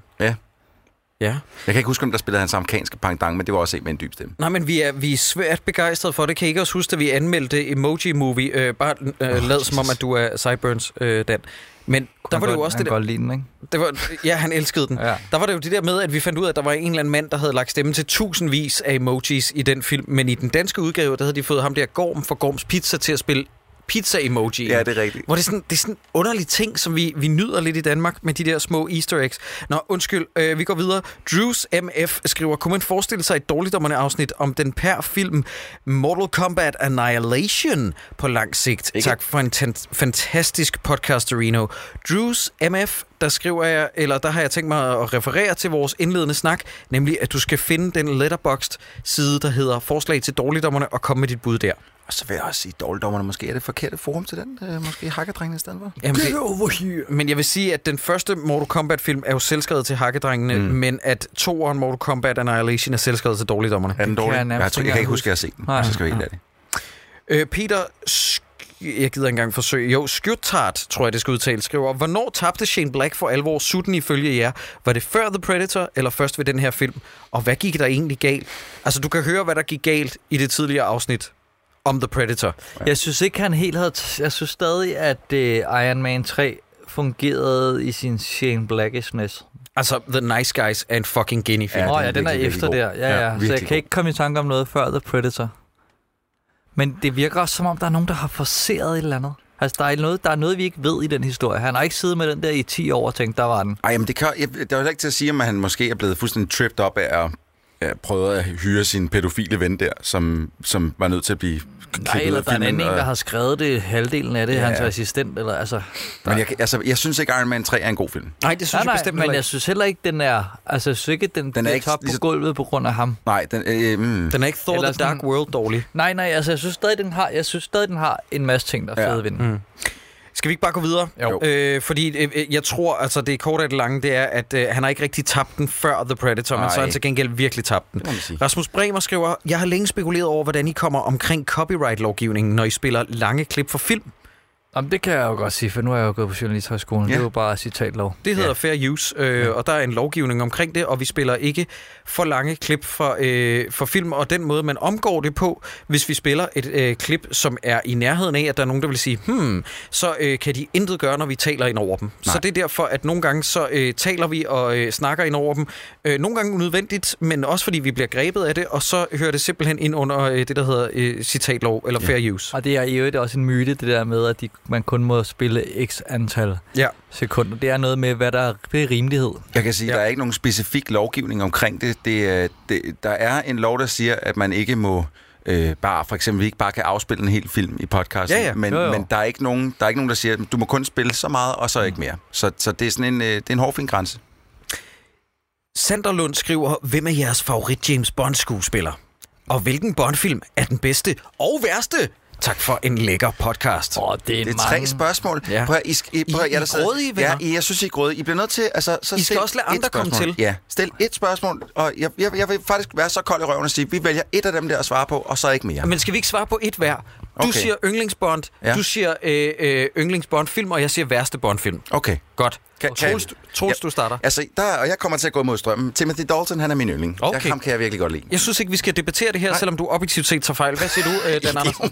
Speaker 6: Ja. Jeg kan ikke huske, om der spillede hans amerikanske pangdang, men det var også en med en dyb stemme.
Speaker 4: Nej, men vi er, vi er svært begejstrede for det. Kan I ikke også huske, at vi anmeldte Emoji Movie? Øh, bare øh,
Speaker 6: Åh,
Speaker 4: lad som om, at du er Sideburns, øh, Dan. Men der var det jo også det
Speaker 5: der. lide den, ikke?
Speaker 4: Det var, ja, han elskede den.
Speaker 5: Ja.
Speaker 4: Der var det jo det der med, at vi fandt ud af, at der var en eller anden mand, der havde lagt stemme til tusindvis af emojis i den film. Men i den danske udgave, der havde de fået ham der Gorm fra Gorms Pizza til at spille pizza-emoji.
Speaker 6: Ja, det er rigtigt.
Speaker 4: Hvor det er sådan, det er sådan en underlig ting, som vi, vi nyder lidt i Danmark med de der små easter eggs. Nå, undskyld, øh, vi går videre. Drews MF skriver, kunne man forestille sig et dårligdommerne afsnit om den per film Mortal Kombat Annihilation på lang sigt?
Speaker 6: Ikke?
Speaker 4: Tak for en fantastisk podcast, Reno. Drews MF, der skriver jeg, eller der har jeg tænkt mig at referere til vores indledende snak, nemlig at du skal finde den letterboxd side, der hedder forslag til dårligdommerne, og komme med dit bud der.
Speaker 6: Og så vil jeg også sige, dårligdommerne måske er det forkerte forum til den. Øh, måske hakkerdrengene i stedet for.
Speaker 4: Jamen, det, over here. Men jeg vil sige, at den første Mortal Kombat-film er jo selvskrevet til Hakkedrengene, mm. Men at toeren Mortal Kombat Annihilation er selvskrevet til dårligdommerne.
Speaker 6: Er den dårlig?
Speaker 5: jeg
Speaker 6: Jeg, jeg, tror,
Speaker 5: ikke
Speaker 6: jeg kan ikke huske, at jeg har set den.
Speaker 5: Nej.
Speaker 6: Så skal vi helt det.
Speaker 4: Øh, Peter... Jeg gider ikke engang forsøge. Jo, Skjortart, tror jeg, det skal udtales, skriver, hvornår tabte Shane Black for alvor sutten ifølge jer? Var det før The Predator, eller først ved den her film? Og hvad gik der egentlig galt? Altså, du kan høre, hvad der gik galt i det tidligere afsnit om The Predator.
Speaker 5: Jeg synes ikke, han helt havde... Jeg synes stadig, at øh, Iron Man 3 fungerede i sin Shane Blackishness.
Speaker 4: Altså, The Nice Guys er en fucking genie film.
Speaker 6: Ja, er
Speaker 5: ja, den er efter der. Ja,
Speaker 6: Ja,
Speaker 5: ja. Så jeg kan
Speaker 6: god.
Speaker 5: ikke komme i tanke om noget før The Predator. Men det virker også, som om der er nogen, der har forceret et eller andet. Altså, der er, noget, der er noget, vi ikke ved i den historie. Han har ikke siddet med den der i 10 år og tænkt, der var den.
Speaker 6: Ej, men det kan, jeg, det er ikke til at sige, om han måske er blevet fuldstændig tripped op af at ja, prøve at hyre sin pædofile ven der, som, som var nødt til at blive
Speaker 5: Nej, eller
Speaker 6: af
Speaker 5: der er en anden en,
Speaker 6: og-
Speaker 5: der har skrevet det halvdelen af det,
Speaker 6: Ja.
Speaker 5: hans assistent, eller altså...
Speaker 6: Men jeg, altså, jeg synes ikke, Iron Man 3 er en god film.
Speaker 4: Nej, det synes
Speaker 5: Nej,
Speaker 4: jeg
Speaker 5: nej,
Speaker 4: bestemt
Speaker 5: men
Speaker 4: heller
Speaker 5: jeg
Speaker 4: ikke.
Speaker 5: synes heller ikke, den er... Altså, jeg synes ikke, den,
Speaker 6: Den er ikke
Speaker 5: top
Speaker 6: lige så-
Speaker 5: på gulvet på grund af ham.
Speaker 6: Nej, den, øh, mm,
Speaker 4: Den er ikke Thor
Speaker 5: Eller
Speaker 4: The Dark World dårlig.
Speaker 5: Nej, nej, altså, jeg synes stadig, den har, jeg synes stadig, den har en masse ting, der er
Speaker 6: Ja.
Speaker 5: fede ved den.
Speaker 4: Mm. Skal vi ikke bare gå videre?
Speaker 6: Jo.
Speaker 4: Øh, fordi øh, øh, jeg tror, altså det korte af det lange, det er, at øh, han har ikke rigtig tabt den før The Predator, men så har han til gengæld virkelig tabt den. Rasmus Bremer skriver, jeg har længe spekuleret over, hvordan I kommer omkring copyright-lovgivningen, når I spiller lange klip for film.
Speaker 5: Jamen, det kan jeg jo godt sige, for nu har jeg jo gået på Journalisthøjskolen.
Speaker 6: Ja.
Speaker 5: Ja. Det er jo bare citatlov.
Speaker 4: Det hedder
Speaker 6: Ja.
Speaker 4: fair use, øh,
Speaker 6: Ja.
Speaker 4: og der er en lovgivning omkring det, og vi spiller ikke for lange klip for, øh, for film, og den måde, man omgår det på, hvis vi spiller et øh, klip, som er i nærheden af, at der er nogen, der vil sige, hmm, så øh, kan de intet gøre, når vi taler ind over dem. Nej. Så det er derfor, at nogle gange så øh, taler vi og øh, snakker ind over dem. Øh, nogle gange unødvendigt, men også fordi vi bliver grebet af det, og så hører det simpelthen ind under øh, det, der hedder øh, citatlov, eller
Speaker 6: Ja.
Speaker 4: fair use.
Speaker 5: Og det er i øvrigt også en myte, det der med, at de, man kun må spille x antal
Speaker 4: Ja.
Speaker 5: sekunder. Det er noget med, hvad der er, det er rimelighed.
Speaker 6: Jeg kan sige,
Speaker 4: Ja.
Speaker 6: ja. der er ikke nogen specifik lovgivning omkring det. det, er- det der er en lov, der siger, at man ikke må øh, bare, for eksempel, vi ikke bare kan afspille en hel film i podcasten.
Speaker 4: Ja, ja.
Speaker 6: Men,
Speaker 5: Jo, jo.
Speaker 6: men der, er ikke nogen, der er ikke nogen, der siger, at du må kun spille så meget, og så ikke mere. Så, så det er sådan en, øh, det er en hårfin grænse.
Speaker 4: Sanderlund skriver, hvem er jeres favorit James Bond skuespiller? Og hvilken Bond-film er den bedste og værste? Tak for en lækker podcast.
Speaker 5: Åh, det er,
Speaker 6: Det er
Speaker 5: mange...
Speaker 6: tre spørgsmål.
Speaker 4: Ja.
Speaker 6: Prøv, at, I, I, prøv, at-
Speaker 4: I-
Speaker 6: jeg
Speaker 4: I grådige, venner.
Speaker 6: Ja, I- jeg synes, I er grådige. I bliver nødt til... Altså, så
Speaker 4: I skal også lade andre komme til.
Speaker 6: Ja, stil et spørgsmål, og jeg, jeg, jeg vil faktisk være så kold i røven og sige, vi vælger et af dem der at svare på, og så ikke mere.
Speaker 4: Men skal vi ikke svare på et hver? Du
Speaker 6: Okay.
Speaker 4: siger yndlingsbond,
Speaker 6: Ja.
Speaker 4: du siger øh, øh, yndlingsbond-film, og jeg siger værste Bond-film.
Speaker 6: Okay.
Speaker 4: Godt.
Speaker 6: Kan-
Speaker 4: Troels,
Speaker 6: kan-
Speaker 4: Troels
Speaker 6: Ja.
Speaker 4: du starter.
Speaker 6: Altså, der, og jeg kommer til at gå mod strømmen. Timothy Dalton, han er min yndling.
Speaker 4: Okay.
Speaker 6: Jeg, ham kan jeg virkelig godt lide.
Speaker 4: Jeg synes ikke, vi skal debattere det her, Nej. selvom du objektivt set tager fejl. Hvad siger du, øh, Dan Andersen?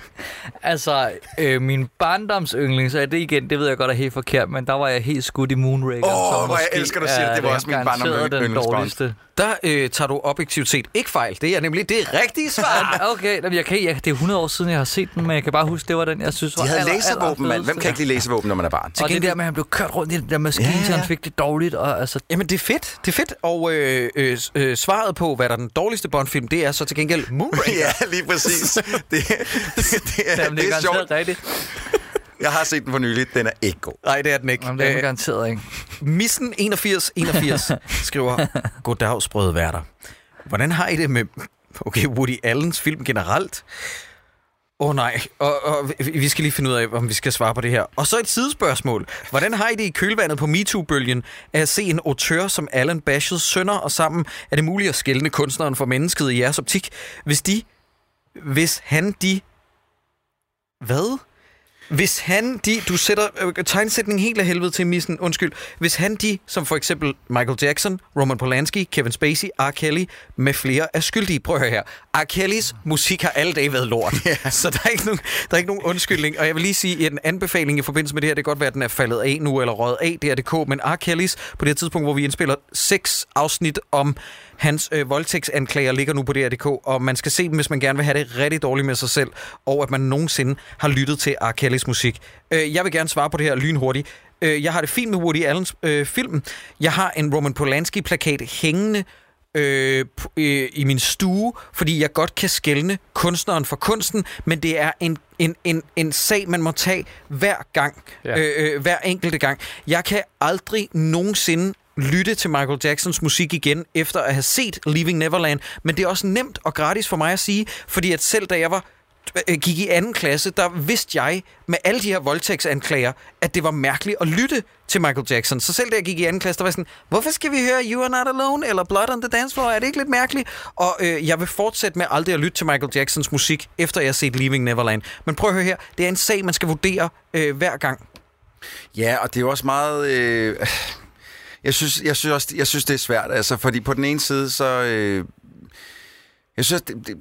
Speaker 5: Altså, øh, min barndoms yndling, så er det igen, det ved jeg godt er helt forkert, men der var jeg helt skudt i Moonraker.
Speaker 6: Åh,
Speaker 5: som
Speaker 6: hvor jeg elsker, du siger det. Det var også min barndoms
Speaker 5: dårligste.
Speaker 4: Der øh, tager du objektivt set ikke fejl. Det er nemlig det rigtige svar.
Speaker 5: Okay, jamen, jeg kan, jeg, det er 100 år siden, jeg har set den, men jeg kan bare huske, det var den, jeg synes var
Speaker 6: De havde
Speaker 5: aller,
Speaker 6: laservåben, mand. Hvem kan ikke lide laservåben, når man er barn?
Speaker 5: Og det der med, at han blev kørt rundt i den der maskine,
Speaker 6: Ja,
Speaker 5: ja, så han fik det dårligt. Og, altså,
Speaker 4: Jamen, det er fedt. Det er fedt. Og øh, øh, øh, svaret på, hvad der er den dårligste Bond-film, det er så til gengæld Moonraker.
Speaker 6: Ja, lige præcis. Det, det, det, er,
Speaker 5: jamen,
Speaker 6: det er sjovt.
Speaker 5: rigtigt.
Speaker 6: Jeg har set den for nylig. Den er ikke god.
Speaker 4: Nej, det er den ikke.
Speaker 5: Jamen, det er den
Speaker 4: Øh,
Speaker 5: garanteret ikke.
Speaker 4: Missen 8181 skriver, Goddag, sprøde værter. Hvordan har I det med okay, Woody Allens film generelt? Åh oh, nej, og, og vi- skal lige finde ud af, om vi skal svare på det her. Og så et sidespørgsmål. Hvordan har I det i kølvandet på MeToo-bølgen af at se en autør som Alan Bashes sønner, og sammen er det muligt at skælne kunstneren for mennesket i jeres optik, hvis de, hvis han de, hvad? Hvis han, de, du sætter øh, tegnsætning helt af helvede til missen, undskyld. Hvis han, de, som for eksempel Michael Jackson, Roman Polanski, Kevin Spacey, R. Kelly med flere er skyldige. Prøv at høre her. R. Kellys musik har alle dage været lort. Yeah. Så der er, ikke nogen, der er ikke nogen undskyldning. Og jeg vil lige sige, at en anbefaling i forbindelse med det her, det kan godt være, at den er faldet af nu, eller røget af, det er DK, men R. Kellys, på det her tidspunkt, hvor vi indspiller seks afsnit om hans øh, voldtægtsanklager ligger nu på DRDK, og man skal se dem, hvis man gerne vil have det rigtig dårligt med sig selv, og at man nogensinde har lyttet til R. Kellys musik. Øh, jeg vil gerne svare på det her lynhurtigt. Øh, jeg har det fint med Woody Allens øh, film. Jeg har en Roman Polanski-plakat hængende øh, øh, i min stue, fordi jeg godt kan skelne kunstneren for kunsten, men det er en, en, en, en sag, man må tage hver gang, ja.
Speaker 5: Ja.
Speaker 4: øh, øh, hver enkelte gang. Jeg kan aldrig nogensinde lytte til Michael Jacksons musik igen, efter at have set Leaving Neverland, men det er også nemt og gratis for mig at sige, fordi at selv da jeg var øh, gik i anden klasse, der vidste jeg med alle de her voldtægtsanklager, at det var mærkeligt at lytte til Michael Jackson. Så selv da jeg gik i anden klasse, der var sådan, hvorfor skal vi høre You Are Not Alone eller Blood on the Dance Floor? Er det ikke lidt mærkeligt? Og øh, jeg vil fortsætte med aldrig at lytte til Michael Jacksons musik, efter jeg har set Leaving Neverland. Men prøv at høre her, det er en sag, man skal vurdere øh, hver gang.
Speaker 6: Ja, og det er jo også meget... Øh, jeg, synes, jeg, synes også, jeg synes, det er svært, altså, fordi på den ene side, så... Øh, jeg synes, det, det,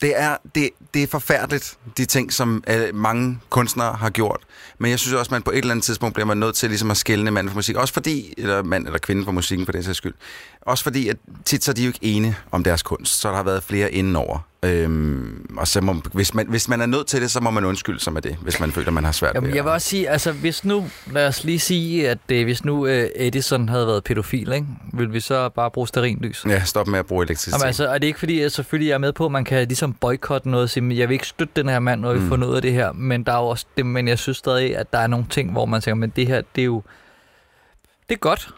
Speaker 6: det, er, det, det er forfærdeligt, de ting, som øh, mange kunstnere har gjort. Men jeg synes også, man på et eller andet tidspunkt bliver man nødt til ligesom at skælne mand for musik. Også fordi, eller mand eller kvinde for musikken for den sags skyld. Også fordi, at tit så er de jo ikke ene om deres kunst. Så der har været flere indenover. Øhm, og så må, hvis, man, hvis man er nødt til det, så må man undskylde sig med det, hvis man føler, man har svært
Speaker 5: Jamen,
Speaker 6: ved
Speaker 5: jeg vil også sige, altså hvis nu, lad os lige sige, at øh, hvis nu øh, Edison havde været pædofil, ikke? vil vi så bare bruge sterinlys?
Speaker 6: Ja, stop med at bruge elektricitet.
Speaker 5: Jamen, altså, er det ikke fordi, at selvfølgelig jeg er med på, at man kan ligesom boykotte noget og sige, "Men jeg vil ikke støtte den her mand, når vi
Speaker 6: Mm.
Speaker 5: får noget af det her, men der er jo også det, men jeg synes stadig, at der er nogle ting, hvor man tænker, men det her, det er jo, det er godt.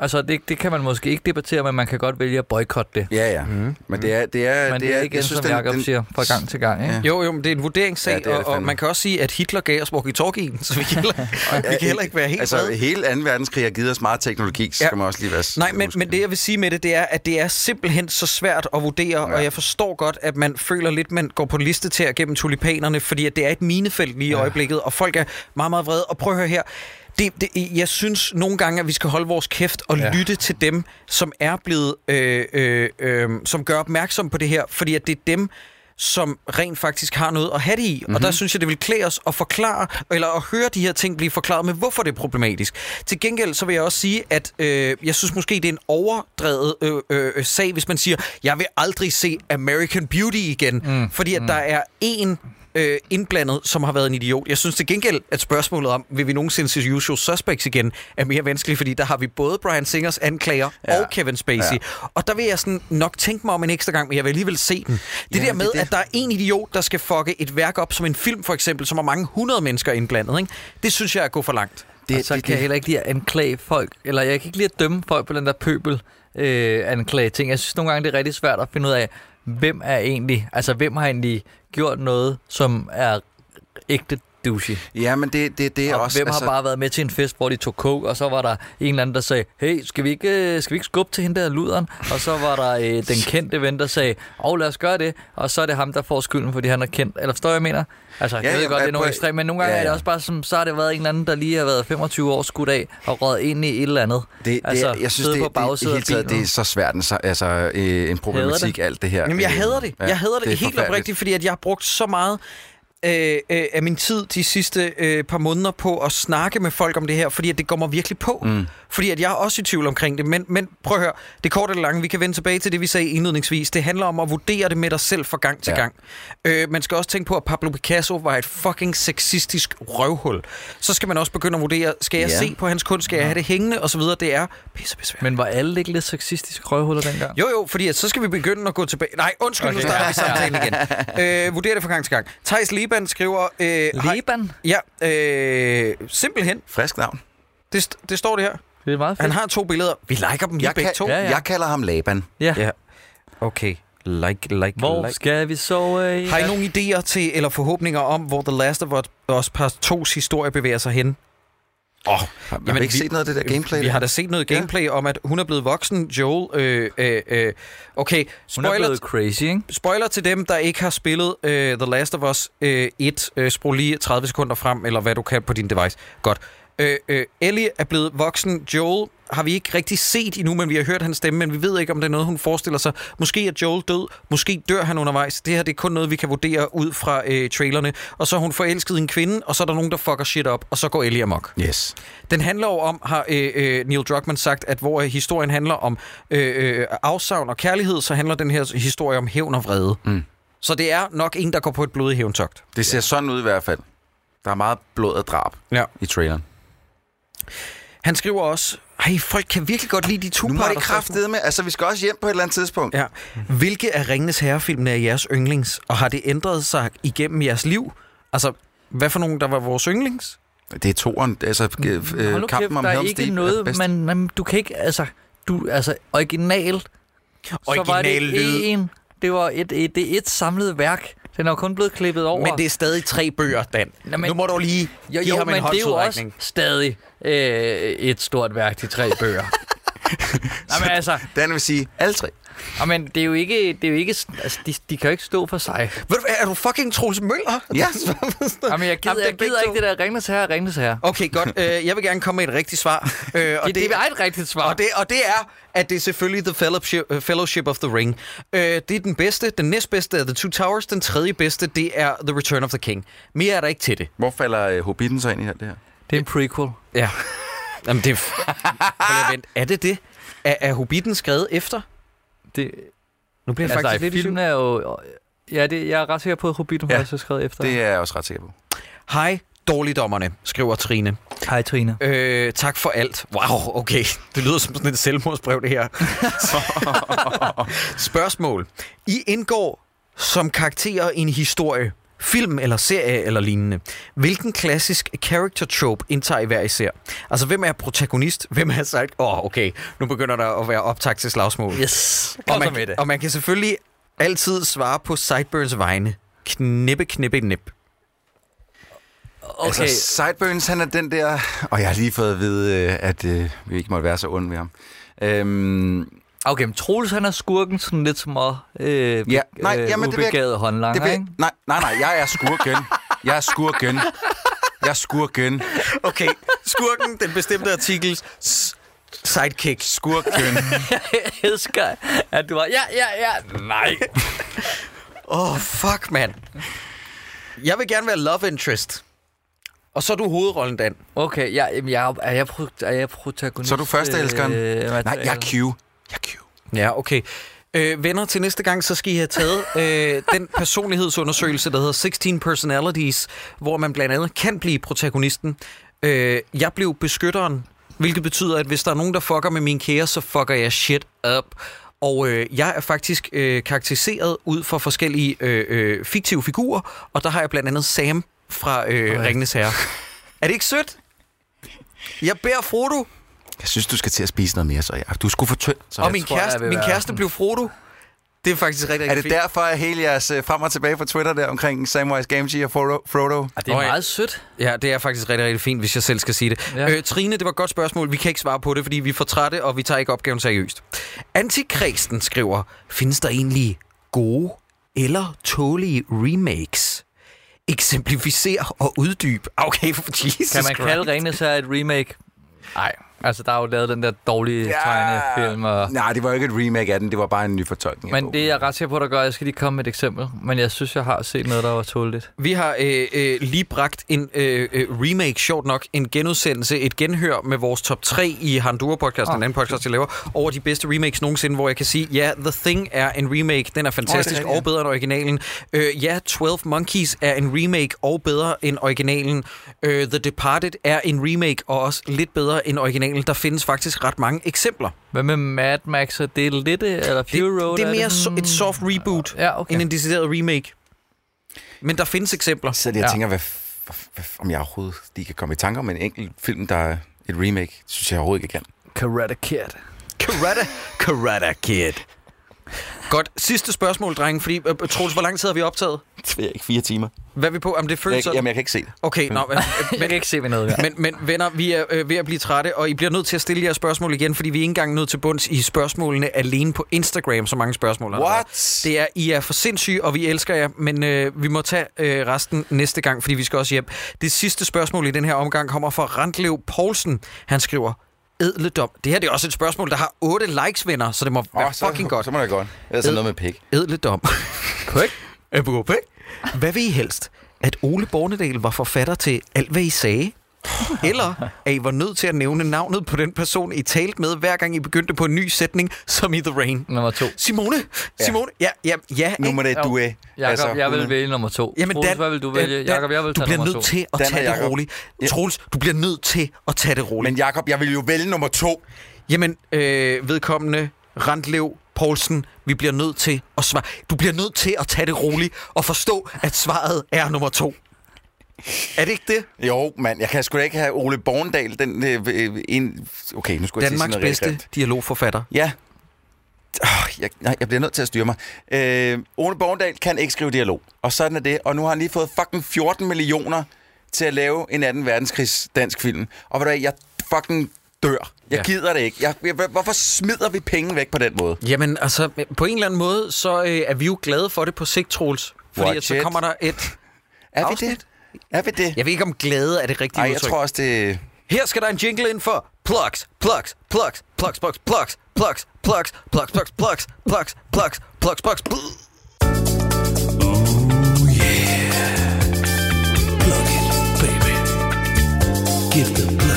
Speaker 5: Altså, det, det kan man måske ikke debattere, men man kan godt vælge at boykotte det.
Speaker 6: Ja, ja.
Speaker 4: Mm.
Speaker 6: Men det er... Det er,
Speaker 5: Men det er igen, som Jacob siger, fra gang til gang. Ikke?
Speaker 6: Ja.
Speaker 4: Jo, jo, men det er en vurderingssag,
Speaker 6: Ja, det er det
Speaker 4: og, og man kan også sige, at Hitler gav os walkie-talkie'en, så vi kan heller, vi kan heller ikke være helt
Speaker 6: Altså,
Speaker 4: vrede.
Speaker 6: hele 2. verdenskrig har givet os meget teknologi, så
Speaker 4: Ja.
Speaker 6: skal man også lige være...
Speaker 4: Nej, men, men det jeg vil sige med det, det er, at det er simpelthen så svært at vurdere, ja. og jeg forstår godt, at man føler lidt, man går på liste til gennem tulipanerne, fordi at det er et minefelt lige i ja. øjeblikket, og folk er meget, meget vrede. Og prøv at høre her, det, det, jeg synes nogle gange, at vi skal holde vores kæft og ja. Lytte til dem, som er blevet, øh, øh, øh, som gør opmærksom på det her, fordi at det er dem, som rent faktisk har noget at have det i. Mm-hmm. Og der synes jeg, det vil klæde os at forklare, eller at høre de her ting blive forklaret med, hvorfor det er problematisk. Til gengæld så vil jeg også sige, at øh, jeg synes måske, det er en overdrevet øh, øh, øh, sag, hvis man siger, jeg vil aldrig se American Beauty igen. Mm. Fordi at mm. der er en øh, indblandet, som har været en idiot. Jeg synes til gengæld, at spørgsmålet om, vil vi nogensinde se Usual Suspects igen, er mere vanskeligt, fordi der har vi både Brian Singers anklager ja. Og Kevin Spacey. Ja. Og der vil jeg sådan nok tænke mig om en ekstra gang, men jeg vil alligevel se den. Det
Speaker 6: Ja,
Speaker 4: der med,
Speaker 6: det det.
Speaker 4: at der er en idiot, der skal fucke et værk op som en film, for eksempel, som har mange hundrede mennesker indblandet, ikke? det synes jeg er at gå for langt.
Speaker 5: Det, så kan jeg heller ikke lide at anklage folk, eller jeg kan ikke lide at dømme folk på den der pøbel øh, anklage ting. Jeg synes nogle gange, det er rigtig svært at finde ud af, hvem er egentlig, altså hvem har egentlig gjort noget, som er ægte douche.
Speaker 6: Ja, men det, det, det er
Speaker 5: Og
Speaker 6: også...
Speaker 5: hvem har bare været med til en fest, hvor de tog coke, og så var der en eller anden, der sagde, hey, skal vi ikke, øh, skal vi ikke skubbe til hende der luderen? Og så var der øh, den kendte ven, der sagde, åh, lad os gøre det. Og så er det ham, der får skylden, fordi han er kendt. Eller forstår jeg, jeg mener? Altså, ja, jeg ved
Speaker 6: ja,
Speaker 5: godt, det er nogle ekstremt, men nogle gange
Speaker 6: ja,
Speaker 5: ja, er det også bare som, så har det været en eller anden, der lige har været 25 år skudt af, og røget ind i et eller andet.
Speaker 6: Det, det,
Speaker 5: Altså,
Speaker 6: jeg synes, det,
Speaker 5: på
Speaker 6: det, det, hele taget, det er så svært en, så- altså, øh, en problematik, alt det her.
Speaker 4: Jamen, jeg
Speaker 6: Øh,
Speaker 4: hader det.
Speaker 6: ja,
Speaker 4: Jeg hader det,
Speaker 6: er
Speaker 4: helt oprigtigt, fordi at jeg har brugt så meget øh, øh, af min tid de sidste øh, par måneder på at snakke med folk om det her, fordi at det går mig virkelig på. Mm. Fordi at jeg er også i tvivl omkring det. Men, men prøv at høre, det korte eller lange, vi kan vende tilbage til det, vi sagde indledningsvis. Det handler om at vurdere det med dig selv fra gang til
Speaker 6: Ja.
Speaker 4: gang. Øh, man skal også tænke på, at Pablo Picasso var et fucking sexistisk røvhul. Så skal man også begynde at vurdere, skal jeg
Speaker 6: Ja.
Speaker 4: se på hans kunst, skal jeg have det hængende, osv. Det er pisse besværligt.
Speaker 5: Men var alle ikke lidt sexistiske røvhuller dengang?
Speaker 4: Jo, jo, fordi at så skal vi begynde at gå tilbage. Nej, undskyld, okay. nu starter vi samtalen igen. Øh, vurder det fra gang til gang. Thijs Liban skriver... Øh, hej-
Speaker 5: Liban?
Speaker 4: Ja, øh, simpelthen.
Speaker 6: Frisk navn.
Speaker 4: Det, st- det står det her.
Speaker 5: Det er meget fedt.
Speaker 4: Han har to billeder. Vi liker dem
Speaker 6: Jeg,
Speaker 4: begge
Speaker 6: kan,
Speaker 4: to.
Speaker 5: Ja, ja.
Speaker 6: jeg kalder ham Laban.
Speaker 5: Ja.
Speaker 4: ja. Okay. Like, like,
Speaker 5: Hvor
Speaker 4: like.
Speaker 5: skal vi sove? i
Speaker 4: Har I nogle idéer til, eller forhåbninger om, hvor The Last of Us Part 2's historie bevæger sig hen? Åh, oh,
Speaker 6: Har vi ikke set noget af det der gameplay?
Speaker 4: Vi
Speaker 6: der?
Speaker 4: har da set noget gameplay ja. om, at hun er blevet voksen, Joel. Øh, øh, øh. Okay,
Speaker 5: Hun er
Speaker 4: spoiler,
Speaker 5: blevet crazy, ikke?
Speaker 4: spoiler til dem, der ikke har spillet uh, The Last of Us uh, 1. Uh, sprog lige 30 sekunder frem, eller hvad du kan på din device. Godt. Uh, uh, Ellie er blevet voksen. Joel har vi ikke rigtig set endnu, men vi har hørt hans stemme, men vi ved ikke, om det er noget, hun forestiller sig. Måske er Joel død, måske dør han undervejs. Det her det er kun noget, vi kan vurdere ud fra uh, trailerne. Og så er hun forelsket i en kvinde, og så er der nogen, der fucker shit op, og så går Ellie amok.
Speaker 6: Yes.
Speaker 4: Den handler jo om, har øh, øh, Neil Druckmann sagt, at hvor øh, historien handler om øh, øh, afsavn og kærlighed, så handler den her historie om hævn og vrede.
Speaker 6: Mm.
Speaker 4: Så det er nok en, der går på et blodigt hævntogt.
Speaker 6: Det ser sådan ud i hvert fald. Der er meget blod og drab
Speaker 4: Ja.
Speaker 6: i traileren.
Speaker 4: Han skriver også, ej, folk kan virkelig godt lide de to
Speaker 6: Nu må det kraftede med. Altså, vi skal også hjem på et eller andet tidspunkt.
Speaker 4: Ja. Hvilke af Ringenes Herrefilmene er jeres yndlings, og har det ændret sig igennem jeres liv? Altså, hvad for nogen, der var vores yndlings?
Speaker 6: Det er toren. Altså, øh,
Speaker 5: Hold nu
Speaker 6: kampen
Speaker 5: kæft,
Speaker 6: om
Speaker 5: der er
Speaker 6: Helm's
Speaker 5: ikke
Speaker 6: Deep
Speaker 5: noget, man, man, du kan ikke, altså, du, altså, originalt, så var
Speaker 4: Original
Speaker 5: det
Speaker 4: lyd.
Speaker 5: en, det var et, et, det er et samlet værk. Den er jo kun blevet klippet over.
Speaker 4: Men det er stadig tre bøger, Dan.
Speaker 5: Nå, men-
Speaker 4: nu må du lige
Speaker 5: jo,
Speaker 4: give
Speaker 5: jo,
Speaker 4: ham
Speaker 5: men
Speaker 4: en
Speaker 5: det er jo også stadig øh, et stort værk, de tre bøger. Nå, men altså,
Speaker 6: Dan vil sige, alle tre.
Speaker 5: Nå, men det er jo ikke, det er jo ikke altså, de, de kan jo ikke stå for sig.
Speaker 4: Ved du hvad, er du fucking Troels Møller?
Speaker 6: Ja.
Speaker 5: Jamen, jeg gider,
Speaker 4: Jamen, det er
Speaker 5: jeg gider
Speaker 4: to.
Speaker 5: ikke det der ringnes her, ringnes her.
Speaker 4: Okay, godt. Øh, jeg vil gerne komme med et rigtigt svar. Øh, og
Speaker 5: Det, det er et rigtigt svar.
Speaker 4: Og det, og det er, at det er selvfølgelig The Fellowship, uh, Fellowship of the Ring. Øh, det er den bedste. Den næstbedste er The Two Towers. Den tredje bedste, det er The Return of the King. Mere er der ikke til det.
Speaker 6: Hvor falder øh, Hobbiten så ind i alt det her?
Speaker 5: det er en prequel.
Speaker 4: Ja. Jamen, det er... Prøv lige at vente. Er det det? Er, er Hobbiten skrevet efter?
Speaker 5: Det,
Speaker 4: Nu bliver jeg
Speaker 5: altså,
Speaker 4: faktisk lidt i
Speaker 5: filmen er jo... Ja, det, jeg er ret sikker på, at Hobbiten
Speaker 6: Ja,
Speaker 5: ja, også skrevet efter.
Speaker 6: Det er jeg også ret sikker på.
Speaker 4: Hej, dårligdommerne, skriver Trine.
Speaker 5: Hej, Trine.
Speaker 4: Øh, tak for alt. Wow, okay. Det lyder som sådan et selvmordsbrev, det her. Spørgsmål. I indgår som karakterer i en historie, film eller serie eller lignende. Hvilken klassisk character trope indtager I hver især? Altså, hvem er protagonist? Hvem er sagt, åh, oh, okay, nu begynder der at være optakt til slagsmål.
Speaker 5: Yes.
Speaker 4: og, man,
Speaker 5: med det.
Speaker 4: og man kan selvfølgelig altid svare på Sideburns vegne. Knippe, knippe, nip.
Speaker 5: Okay.
Speaker 6: Altså, Sideburns, han er den der... Og jeg har lige fået at vide, øh, at øh, vi ikke måtte være så onde ved ham. Øhm,
Speaker 5: Okay, men Troels han er skurken sådan lidt som at øh,
Speaker 6: Ja, nej, jamen, det vil jeg-
Speaker 5: ubegavet håndlanger,
Speaker 6: det vil,
Speaker 5: ikke?
Speaker 6: nej, nej, nej, jeg er skurken. Jeg er skurken. Jeg er skurken.
Speaker 4: Okay, skurken, den bestemte artikels s- sidekick.
Speaker 6: Skurken.
Speaker 5: Jeg elsker, at du var... Ja, ja, ja. Nej.
Speaker 4: Åh, oh, fuck, mand. Jeg vil gerne være love interest. Og så er du hovedrollen, Dan.
Speaker 5: Okay, ja, jamen, jeg, er, er, jeg, pro, er jeg protagonist?
Speaker 6: Så er du førsteelskeren?
Speaker 5: Øh,
Speaker 6: Nej, jeg er Q. Jeg er.
Speaker 4: Ja, okay. Øh, venner, til næste gang, så skal I have taget øh, den personlighedsundersøgelse, der hedder 16 Personalities, hvor man blandt andet kan blive protagonisten. Øh, jeg blev beskytteren, hvilket betyder, at hvis der er nogen, der fucker med min kære, så fucker jeg shit up. Og øh, jeg er faktisk øh, karakteriseret ud fra forskellige øh, øh, fiktive figurer, og der har jeg blandt andet Sam fra øh, Ringnes Herre. Er det ikke sødt? Jeg beder Frodo,
Speaker 6: Jeg synes, du skal til at spise noget mere, så ja. Du skulle få tynd. Så
Speaker 4: og min
Speaker 5: tror,
Speaker 4: kæreste, min kæreste blev Frodo. Det er faktisk rigtig, rigtig
Speaker 6: er det
Speaker 4: fint.
Speaker 6: derfor, at hele jeres øh, frem og tilbage på Twitter der omkring Samwise Gamgee og Frodo? Frodo?
Speaker 5: Det er meget sødt.
Speaker 4: Ja, det er faktisk rigtig, rigtig fint, hvis jeg selv skal sige det. Ja. Øh, Trine, det var et godt spørgsmål. Vi kan ikke svare på det, fordi vi er for trætte, og vi tager ikke opgaven seriøst. Antikresten skriver, findes der egentlig gode eller tålige remakes? Eksemplificer og uddyb. Okay, for Jesus
Speaker 5: Kan man kalde Ringnes her et remake? Nej. Altså, der er jo lavet den der dårlige ja. tegnefilm. Og...
Speaker 6: Nej, det var jo ikke et remake af den. Det var bare en ny fortolkning.
Speaker 5: Men det er jeg ret sikker på, der gør. Jeg skal lige komme med et eksempel. Men jeg synes, jeg har set noget, der var tåligt.
Speaker 4: Vi har øh, øh, lige bragt en øh, øh, remake, sjovt nok, en genudsendelse, et genhør med vores top 3 i Handura podcast, oh. den anden podcast, jeg laver, over de bedste remakes nogensinde, hvor jeg kan sige, ja, The Thing er en remake, den er fantastisk
Speaker 6: rigtigt, ja.
Speaker 4: og bedre end originalen. Øh, ja, 12 Monkeys er en remake og bedre end originalen. Øh, The Departed er en remake og også lidt bedre end originalen. Der findes faktisk ret mange eksempler.
Speaker 5: Hvad med Mad Max? Er det lidt eller Fury Road?
Speaker 4: det, det er mere
Speaker 5: sådan-
Speaker 4: so, et soft reboot
Speaker 5: Ja, okay.
Speaker 4: end en decideret remake. Men der findes eksempler.
Speaker 6: Så jeg
Speaker 5: Ja.
Speaker 6: tænker, hvad, hvad, hvad, om jeg overhovedet lige kan komme i tanker om en enkelt film, der er et remake. Det synes jeg overhovedet ikke, kan.
Speaker 5: Karate Kid.
Speaker 4: Karate, Karate Kid. Godt. Sidste spørgsmål, drenge, fordi uh, Troels, hvor lang tid har vi optaget?
Speaker 6: Det ved jeg ikke. Fire timer.
Speaker 4: Hvad er vi på? Jamen, det
Speaker 6: Jeg,
Speaker 4: føles sådan.
Speaker 6: jamen, jeg kan ikke se det.
Speaker 4: Okay, nå, men,
Speaker 5: Jeg kan ikke se ved noget.
Speaker 4: men, men venner, vi er øh, ved at blive trætte, og I bliver nødt til at stille jer spørgsmål igen, fordi vi er ikke engang nødt til bunds i spørgsmålene alene på Instagram, så mange spørgsmål har der.
Speaker 6: What?
Speaker 4: Det er, I er for sindssyge, og vi elsker jer, men øh, vi må tage øh, resten næste gang, fordi vi skal også hjem. Det sidste spørgsmål i den her omgang kommer fra Randlev Poulsen. Han skriver, ædledom. Det her det er også et spørgsmål, der har 8 likes, venner, så det må være
Speaker 6: Åh, så,
Speaker 4: fucking godt.
Speaker 6: Så må det godt. Ellers er
Speaker 4: Ed-
Speaker 6: noget med pik.
Speaker 4: Ædledom.
Speaker 5: Pøk.
Speaker 4: Apropos. Hvad vil I helst? At Ole Bornedal var forfatter til Alt, hvad I sagde? Eller at I var nødt til at nævne navnet på den person, I talte med, hver gang I begyndte på en ny sætning, som i The Rain?
Speaker 5: Nummer to.
Speaker 4: Simone! Simone! Ja, ja, ja.
Speaker 6: Nu må det du er.
Speaker 5: Jakob, jeg vil vælge nummer to.
Speaker 4: Jamen,
Speaker 5: Troels,
Speaker 4: Dan,
Speaker 5: hvad vil du vælge?
Speaker 4: Dan,
Speaker 5: Jakob, jeg vil
Speaker 4: du
Speaker 5: tage
Speaker 4: bliver
Speaker 5: nummer
Speaker 4: nødt
Speaker 5: to.
Speaker 4: til at
Speaker 6: Dan
Speaker 4: tage det roligt.
Speaker 6: Ja.
Speaker 4: Troels, du bliver nødt til at tage det roligt.
Speaker 6: Men Jakob, jeg vil jo vælge nummer to.
Speaker 4: Jamen, øh, vedkommende Randlev Poulsen, vi bliver nødt til at svare. Du bliver nødt til at tage det roligt og forstå, at svaret er nummer to. Er det ikke det?
Speaker 6: Jo, mand, jeg kan sgu da ikke have Ole Borndal, den øh, øh, en... Okay, nu skulle jeg
Speaker 4: Danmarks
Speaker 6: rigtig
Speaker 4: bedste
Speaker 6: grimt.
Speaker 4: dialogforfatter.
Speaker 6: Ja. Oh, jeg, nej, jeg bliver nødt til at styre mig. Øh, Ole Borndal kan ikke skrive dialog, og sådan er det. Og nu har han lige fået fucking 14 millioner til at lave en 2. verdenskrigs dansk film. Og ved du hvad, jeg fucking dør. Jeg
Speaker 4: Ja.
Speaker 6: ja. gider det ikke. Jeg, jeg, hvorfor smider vi penge væk på den måde?
Speaker 4: Jamen, altså, på en eller anden måde, så øh, er vi jo glade for det på sigt, Troels. Fordi
Speaker 6: Watch
Speaker 4: at så
Speaker 6: it.
Speaker 4: kommer der et
Speaker 6: Er vi
Speaker 4: afsnit.
Speaker 6: det? Er vi det?
Speaker 4: Jeg ved ikke, om glæde er det rigtige
Speaker 6: jeg
Speaker 4: udtryk.
Speaker 6: tror også, det...
Speaker 4: Her skal der en jingle ind for plugs, plugs, plugs, plugs, plugs, plugs, plugs, plugs, plugs, plugs, plugs, plugs, plugs, plugs, plugs, plugs.
Speaker 1: Give the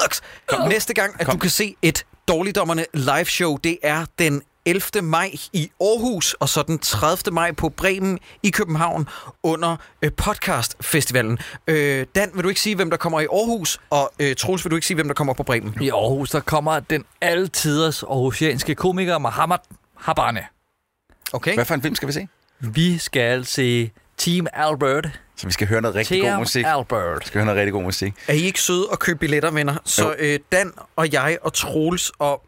Speaker 4: Plugs. Næste gang, at du kan se et Dårligdommerne live show, det er den 11. maj i Aarhus, og så den 30. maj på Bremen i København under øh, podcastfestivalen. Øh, Dan, vil du ikke sige, hvem der kommer i Aarhus? Og øh, Troels, vil du ikke sige, hvem der kommer på Bremen?
Speaker 5: I Aarhus, der kommer den altiders aarhusianske komiker Mohammed Habane.
Speaker 4: Okay.
Speaker 6: Hvad for en film skal vi se?
Speaker 5: Vi skal se Team Albert.
Speaker 6: Så vi skal høre noget rigtig god
Speaker 5: Team
Speaker 6: musik.
Speaker 5: Albert.
Speaker 6: Vi skal høre noget rigtig god musik.
Speaker 4: Er I ikke søde at købe billetter, venner? Så øh, Dan og jeg og Troels og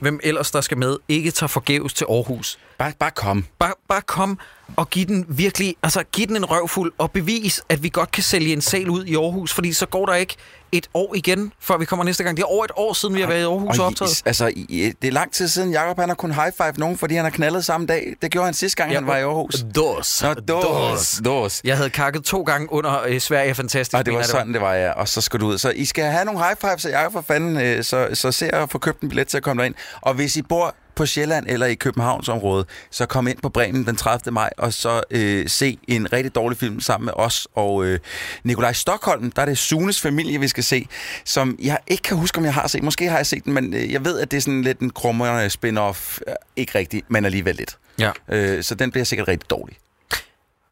Speaker 4: hvem ellers der skal med, ikke tager forgæves til Aarhus.
Speaker 6: Bare, bare kom.
Speaker 4: Bare, bare kom og giv den virkelig, altså giv den en røvfuld og bevis, at vi godt kan sælge en sal ud i Aarhus, fordi så går der ikke et år igen, før vi kommer næste gang. Det er over et år siden, vi har været i Aarhus og
Speaker 6: Og
Speaker 4: optaget.
Speaker 6: altså, i, det er lang tid siden, Jacob han har kun high five nogen, fordi han har knaldet samme dag. Det gjorde han sidste gang, ja, han var i Aarhus.
Speaker 4: Dos.
Speaker 6: Nå, dos. Dos.
Speaker 4: Jeg havde kakket to gange under øh, Sverige Fantastisk.
Speaker 6: Og det var sådan, det var, ja. Og så skal du ud. Så I skal have nogle high fives, så jeg for fanden, øh, så, så se at få købt en billet til at komme derind. Og hvis I bor på Sjælland eller i Københavnsområdet, så kom ind på Bremen den 30. maj, og så øh, se en rigtig dårlig film sammen med os og øh, Nikolaj Stockholm. Der er det Sunes familie, vi skal se, som jeg ikke kan huske, om jeg har set. Måske har jeg set den, men øh, jeg ved, at det er sådan lidt en krummerne spin-off. Øh, Ikke rigtigt, men alligevel lidt.
Speaker 4: Ja.
Speaker 6: Øh, så den bliver sikkert rigtig dårlig.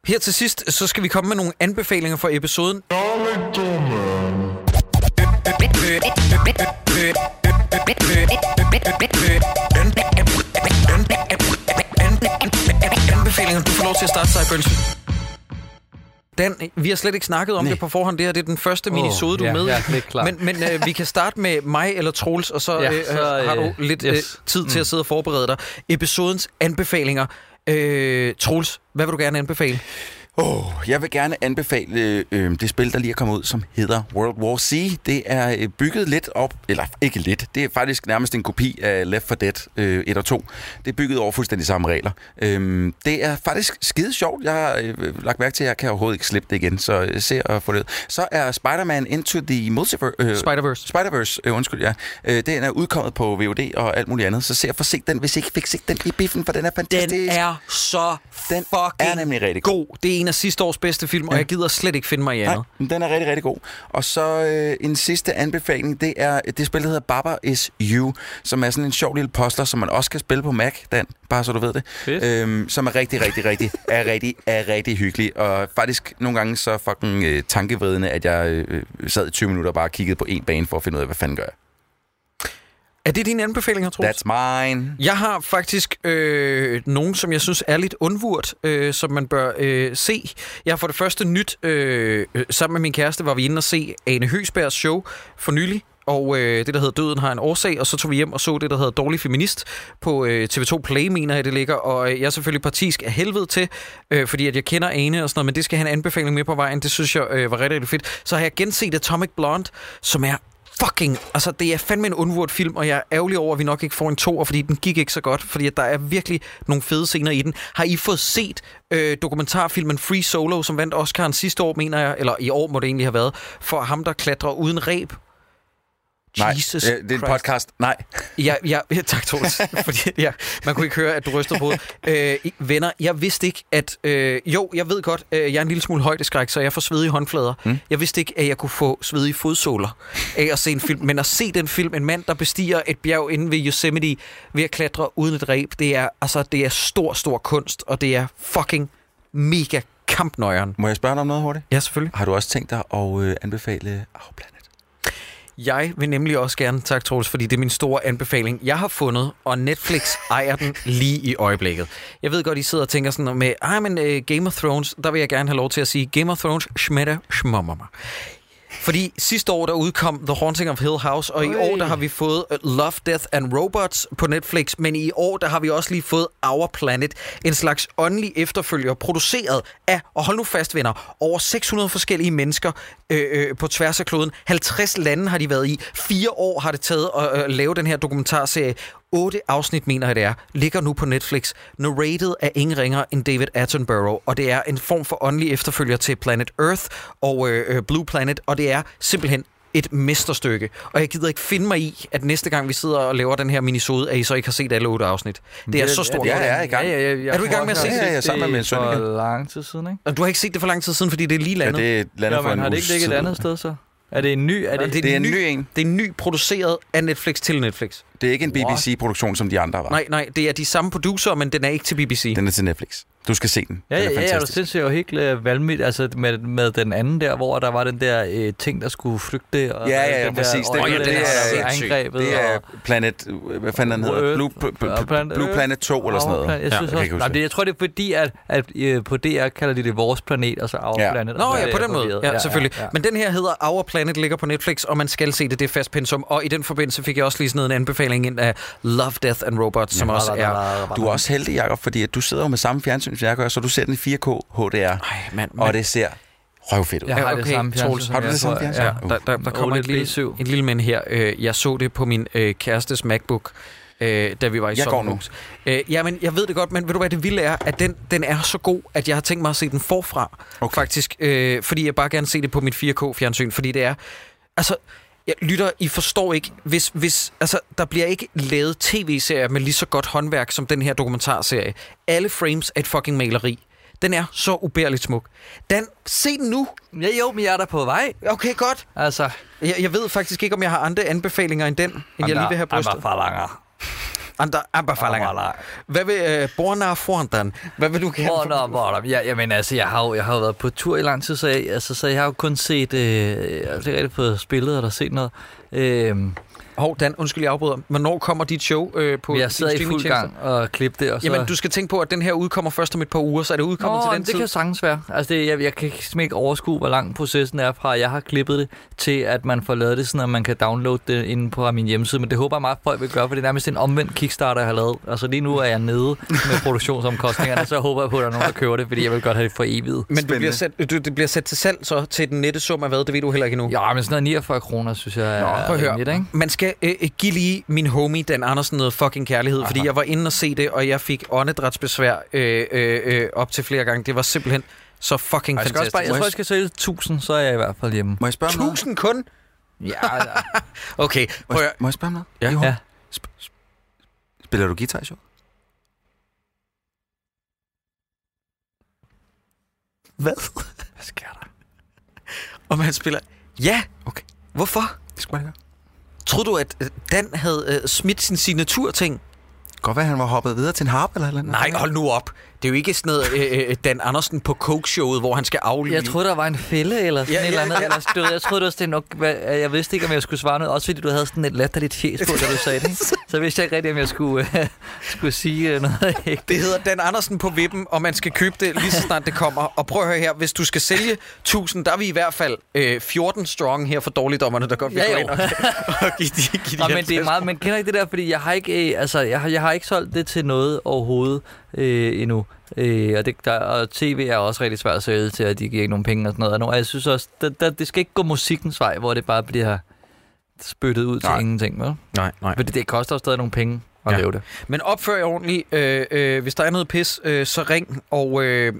Speaker 4: Her til sidst, så skal vi komme med nogle anbefalinger for episoden. Anbefalinger, du får lov til at starte, Sejbønsen. Dan, vi har slet ikke snakket om
Speaker 6: Nej.
Speaker 4: det på forhånd. Det her det er den første minisode, du er med
Speaker 5: ja, det er.
Speaker 4: Men, men øh, vi kan starte med mig eller Troels, og så,
Speaker 5: Ja,
Speaker 4: øh,
Speaker 5: så,
Speaker 4: har du
Speaker 5: øh,
Speaker 4: lidt
Speaker 5: yes.
Speaker 4: øh, tid til at sidde og forberede dig. Episodens anbefalinger. Øh, Troels, hvad vil du gerne anbefale?
Speaker 6: Oh, jeg vil gerne anbefale øh, det spil, der lige er kommet ud, som hedder World War C. Det er øh, bygget lidt op, eller ikke lidt, det er faktisk nærmest en kopi af Left 4 Dead øh, 1 og 2. Det er bygget over fuldstændig samme regler. Øh, det er faktisk skide sjovt. Jeg har øh, lagt mærke til, at jeg kan overhovedet ikke slippe det igen, så øh, se at få det. Så er Spider-Man Into the Multiverse... Øh,
Speaker 4: Spider-Verse.
Speaker 6: Spider-Verse, øh, undskyld, ja. Øh, den er udkommet på VOD og alt muligt andet, så se at få set den, hvis I ikke fik set den i biffen, for den er fantastisk.
Speaker 4: Den er så
Speaker 6: Den
Speaker 4: fucking
Speaker 6: er nemlig rigtig god.
Speaker 4: god. Det er en af sidste års bedste film, og
Speaker 6: Ja.
Speaker 4: jeg gider slet ikke finde mig i andet.
Speaker 6: Nej, den er rigtig, rigtig god. Og så øh, en sidste anbefaling, det er det spil, der hedder Baba is You, som er sådan en sjov lille postler, som man også kan spille på Mac, Dan, bare så du ved det.
Speaker 5: Fedt.
Speaker 6: Øhm, som er rigtig, rigtig, rigtig, er rigtig, er rigtig hyggelig. Og faktisk nogle gange så fucking øh, tankevridende, at jeg øh, sad i 20 minutter og bare kiggede på en bane for at finde ud af, hvad fanden gør jeg.
Speaker 4: Er det dine anbefalinger, Troels?
Speaker 6: That's mine.
Speaker 4: Jeg har faktisk øh, nogen, som jeg synes er lidt undvurt, øh, som man bør øh, se. Jeg har for det første nyt, øh, øh, sammen med min kæreste var vi inde og se Ane Høsbergs show for nylig. Og øh, det, der hedder Døden har en årsag, og så tog vi hjem og så det, der hedder Dårlig Feminist på øh, TV2 Play, mener jeg, det ligger. Og øh, jeg er selvfølgelig partisk af helvede til, øh, fordi at jeg kender Ane og sådan noget, men det skal have en anbefaling med på vejen. Det synes jeg øh, var rigtig, rigtig fedt. Så har jeg genset Atomic Blonde, som er fucking... Altså, det er fandme en undvurt film, og jeg er ærgerlig over, at vi nok ikke får en to, fordi den gik ikke så godt, fordi der er virkelig nogle fede scener i den. Har I fået set øh, dokumentarfilmen Free Solo, som vandt Oscar'en sidste år, mener jeg, eller i år må det egentlig have været, for ham, der klatrer uden ræb?
Speaker 6: Nej,
Speaker 4: Jesus
Speaker 6: øh, det er en
Speaker 4: Christ.
Speaker 6: podcast. Nej.
Speaker 4: Ja, ja, ja tak, Troels. Fordi ja, man kunne ikke høre, at du rystede på hovedet. øh, Venner, jeg vidste ikke, at... Øh, jo, jeg ved godt, øh, jeg er en lille smule højdeskræk, så jeg får svedige håndflader. Mm. Jeg vidste ikke, at jeg kunne få svedige fodsåler af at se en film. Men at se den film, en mand, der bestiger et bjerg inde ved Yosemite ved at klatre uden et ræb, det er, altså, det er stor, stor kunst, og det er fucking mega kampnøjeren.
Speaker 6: Må jeg spørge dig om noget hurtigt?
Speaker 4: Ja, selvfølgelig.
Speaker 6: Har du også tænkt dig at øh, anbefale Afplanet?
Speaker 4: Jeg vil nemlig også gerne, tak Troels, fordi det er min store anbefaling. Jeg har fundet, og Netflix ejer den lige i øjeblikket. Jeg ved godt, I sidder og tænker sådan med, ej, men uh, Game of Thrones, der vil jeg gerne have lov til at sige, Game of Thrones, schmetter schmommer. Fordi sidste år, der udkom The Haunting of Hill House, og i år, der har vi fået Love, Death and Robots på Netflix, men i år, der har vi også lige fået Our Planet, en slags åndelig efterfølger, produceret af, og hold nu fast venner, over 600 forskellige mennesker øh, øh, på tværs af kloden. 50 lande har de været i. Fire år har det taget at øh, lave den her dokumentarserie. Otte afsnit, mener jeg det er, ligger nu på Netflix. Narrated af ingen ringer end David Attenborough, og det er en form for åndelig efterfølger til Planet Earth og øh, øh, Blue Planet, og det er simpelthen et mesterstykke. Og jeg gider ikke finde mig i, at næste gang vi sidder og laver den her minisode, at I så ikke har set alle otte afsnit. Det er så stort.
Speaker 6: ja, jeg er i gang.
Speaker 5: Ja, ja, ja,
Speaker 4: Er du i gang med at se
Speaker 6: det? Ja, ja, sammen med min søn
Speaker 5: For lang tid siden, ikke?
Speaker 4: Og du har ikke set det for lang tid siden, fordi det er lige
Speaker 6: Ja,
Speaker 4: landet.
Speaker 6: det lander
Speaker 5: Ja,
Speaker 6: for
Speaker 5: men
Speaker 6: en
Speaker 5: har det ikke ligget et andet sted så? Er det en ny? Er det,
Speaker 4: det,
Speaker 6: Det er en ny en.
Speaker 4: Det er ny produceret af Netflix til Netflix.
Speaker 6: Det er ikke en BBC-produktion, som de andre var.
Speaker 4: Nej, nej, det er de samme producer, men den er ikke til BBC.
Speaker 6: Den er til Netflix. Du skal se den.
Speaker 5: Ja,
Speaker 6: den
Speaker 5: ja,
Speaker 6: er
Speaker 5: ja, ja, du
Speaker 6: fantastisk.
Speaker 5: synes jo helt uh, valgmidt, altså med, med den anden der, hvor der var den der uh, ting, der skulle flygte. Og
Speaker 6: Ja, ja, ja,
Speaker 5: den
Speaker 6: præcis.
Speaker 5: Der,
Speaker 6: Det-
Speaker 5: og
Speaker 4: det er
Speaker 5: angrebet.
Speaker 6: Det er Planet... Hvad fanden den hedder? Blue,
Speaker 5: Ja, Planet
Speaker 6: Blue. Planet 2 eller sådan noget.
Speaker 5: Jeg
Speaker 6: Ja,
Speaker 5: synes
Speaker 6: jeg kan
Speaker 5: også, nej,
Speaker 6: det.
Speaker 5: jeg tror, det er fordi, at, at uh, på DR kalder de det vores planet, og så Our
Speaker 6: Ja.
Speaker 5: Planet.
Speaker 4: Nå ja, på den måde. Ja, selvfølgelig.
Speaker 5: Ja, ja.
Speaker 4: Men den her hedder Our Planet, ligger på Netflix, og man skal se det, det er fast pensum. Og i den forbindelse fik jeg også lige sådan en anbefaling ind af Love, Death and Robots, som også er...
Speaker 6: Du er også heldig, Jacob, fordi at du sidder jo med samme fjernsyn, som jeg gør, så du ser den i 4K HDR,
Speaker 4: Ej, mand,
Speaker 6: og det ser røvfedt ud.
Speaker 5: Jeg har
Speaker 4: Ja,
Speaker 5: det
Speaker 4: okay,
Speaker 5: samme fjernsyn.
Speaker 6: har du
Speaker 5: som
Speaker 6: det samme fjernsyn?
Speaker 4: Ja,
Speaker 6: Uh.
Speaker 4: der, der, der kommer et lille,
Speaker 5: B7.
Speaker 4: et lille mænd her. Øh, Jeg så det på min øh, kærestes MacBook, øh, da vi var i
Speaker 6: Jeg går
Speaker 4: sommerhus. Øh, jamen, jeg ved det godt, men ved du hvad det vilde er? At den, den er så god, at jeg har tænkt mig at se den forfra,
Speaker 6: Okay.
Speaker 4: faktisk. Øh, fordi jeg bare gerne se det på mit 4K-fjernsyn, fordi det er... Altså, Ja, lytter, I forstår ikke, hvis, hvis altså, der bliver ikke lavet tv-serier med lige så godt håndværk som den her dokumentarserie. Alle frames er et fucking maleri. Den er så ubærligt smuk. Dan, se den nu.
Speaker 5: Ja, jo, men jeg er der på vej.
Speaker 4: Okay, godt.
Speaker 5: Altså,
Speaker 4: Jeg, jeg ved faktisk ikke, om jeg har andre anbefalinger end den, end jeg lige vil have brystet.
Speaker 5: Andre falanger.
Speaker 4: Andre anbefalinger. Hvad vil uh, Borna Forndan? Hvad vil du gerne?
Speaker 5: Hvor der, ja, jamen, altså, jeg har, jo, jeg har jo været på tur i lang tid, så jeg, altså, så jeg har jo kun set, øh, jeg har ikke rigtig fået spillet eller set noget. Øh,
Speaker 4: Hov, Dan, undskyld, jeg afbryder. Hvornår kommer dit show øh, på
Speaker 5: jeg sidder i fuld gang og klip det, og så...
Speaker 4: Jamen, du skal tænke på, at den her udkommer først om et par uger, så er det udkommet
Speaker 5: Nå,
Speaker 4: til den
Speaker 5: det
Speaker 4: tid.
Speaker 5: kan sagtens være. Altså, det, jeg, jeg kan simpelthen ikke overskue, hvor lang processen er fra, at jeg har klippet det, til at man får lavet det sådan, at man kan downloade det inde på min hjemmeside. Men det håber jeg meget, folk vil gøre, for det er nærmest en omvendt Kickstarter, jeg har lavet. Altså, lige nu er jeg nede med produktionsomkostningerne, så håber jeg på, at der er nogen, der køber det, fordi jeg vil godt have det for evigt.
Speaker 4: Men du bliver sat, du, det bliver sat til salg så til den nette sum af hvad? Det ved du heller ikke endnu.
Speaker 5: Ja, men sådan noget 49 kroner, synes jeg er
Speaker 4: prøv at høre.
Speaker 5: rimeligt, ikke?
Speaker 4: Man skal øh, øh, give lige min homie Dan Andersen noget fucking kærlighed, fordi jeg var inde og se det, og jeg fik åndedrætsbesvær øh, øh, øh, op til flere gange. Det var simpelthen så fucking
Speaker 5: Jeg, skal også
Speaker 4: fantastisk.
Speaker 5: bare, jeg tror, jeg skal sælge 1000, så er jeg i hvert fald hjemme.
Speaker 6: Må jeg spørge om noget?
Speaker 4: Tusind kun?
Speaker 5: Ja, altså.
Speaker 4: Okay,
Speaker 6: Må jeg, må jeg spørge om noget?
Speaker 4: Ja.
Speaker 5: Ja.
Speaker 6: Sp- sp- spiller du guitar i showet? Hvad?
Speaker 5: Hvad sker der?
Speaker 4: om han spiller... Ja,
Speaker 6: Okay.
Speaker 4: hvorfor?
Speaker 6: Det skulle man høre.
Speaker 4: Troede du, at øh, Dan havde øh, smidt sin signaturting?
Speaker 6: Godt være, han var hoppet videre til en harp eller eller andet.
Speaker 4: Nej, hold nu op. Det er jo ikke sådan noget øh, øh, Dan Andersen på Coke-showet, hvor han skal aflive.
Speaker 5: Jeg troede, der var en fælde eller sådan
Speaker 4: Ja,
Speaker 5: et
Speaker 4: ja,
Speaker 5: eller andet. Eller, ved, jeg troede, det var sådan nok... Hvad, jeg vidste ikke, om jeg skulle svare noget. Også fordi du havde sådan et latterligt fjes på, da du sagde det. ikke? Så vidste jeg ikke rigtigt, om jeg skulle, øh, skulle sige øh, noget ægte.
Speaker 4: Det hedder Dan Andersen på vippen, og man skal købe det lige så snart det kommer. Og prøv at høre her, hvis du skal sælge 1000, der er vi i hvert fald øh, 14 strong her for dårligdommerne, der godt vil
Speaker 5: Ja,
Speaker 4: gå ind og, og give de, give de
Speaker 5: Nå, men det er
Speaker 4: 50.
Speaker 5: meget, man kender ikke det der, fordi jeg har ikke, øh, altså, jeg har, jeg har ikke solgt det til noget overhovedet øh, endnu. Øh, og, det, der, og tv er også rigtig svært at sælge til, at de giver ikke nogen penge og sådan noget. Og jeg synes også, det, det, det skal ikke gå musikkens vej, hvor det bare bliver spyttet ud til
Speaker 6: Nej.
Speaker 5: ingenting, vel?
Speaker 4: Nej, nej.
Speaker 5: Fordi det koster jo stadig nogle penge at
Speaker 4: Ja.
Speaker 5: lave det.
Speaker 4: Men opfør jer ordentligt. Øh, øh, hvis der er noget pis, øh, så ring og øh,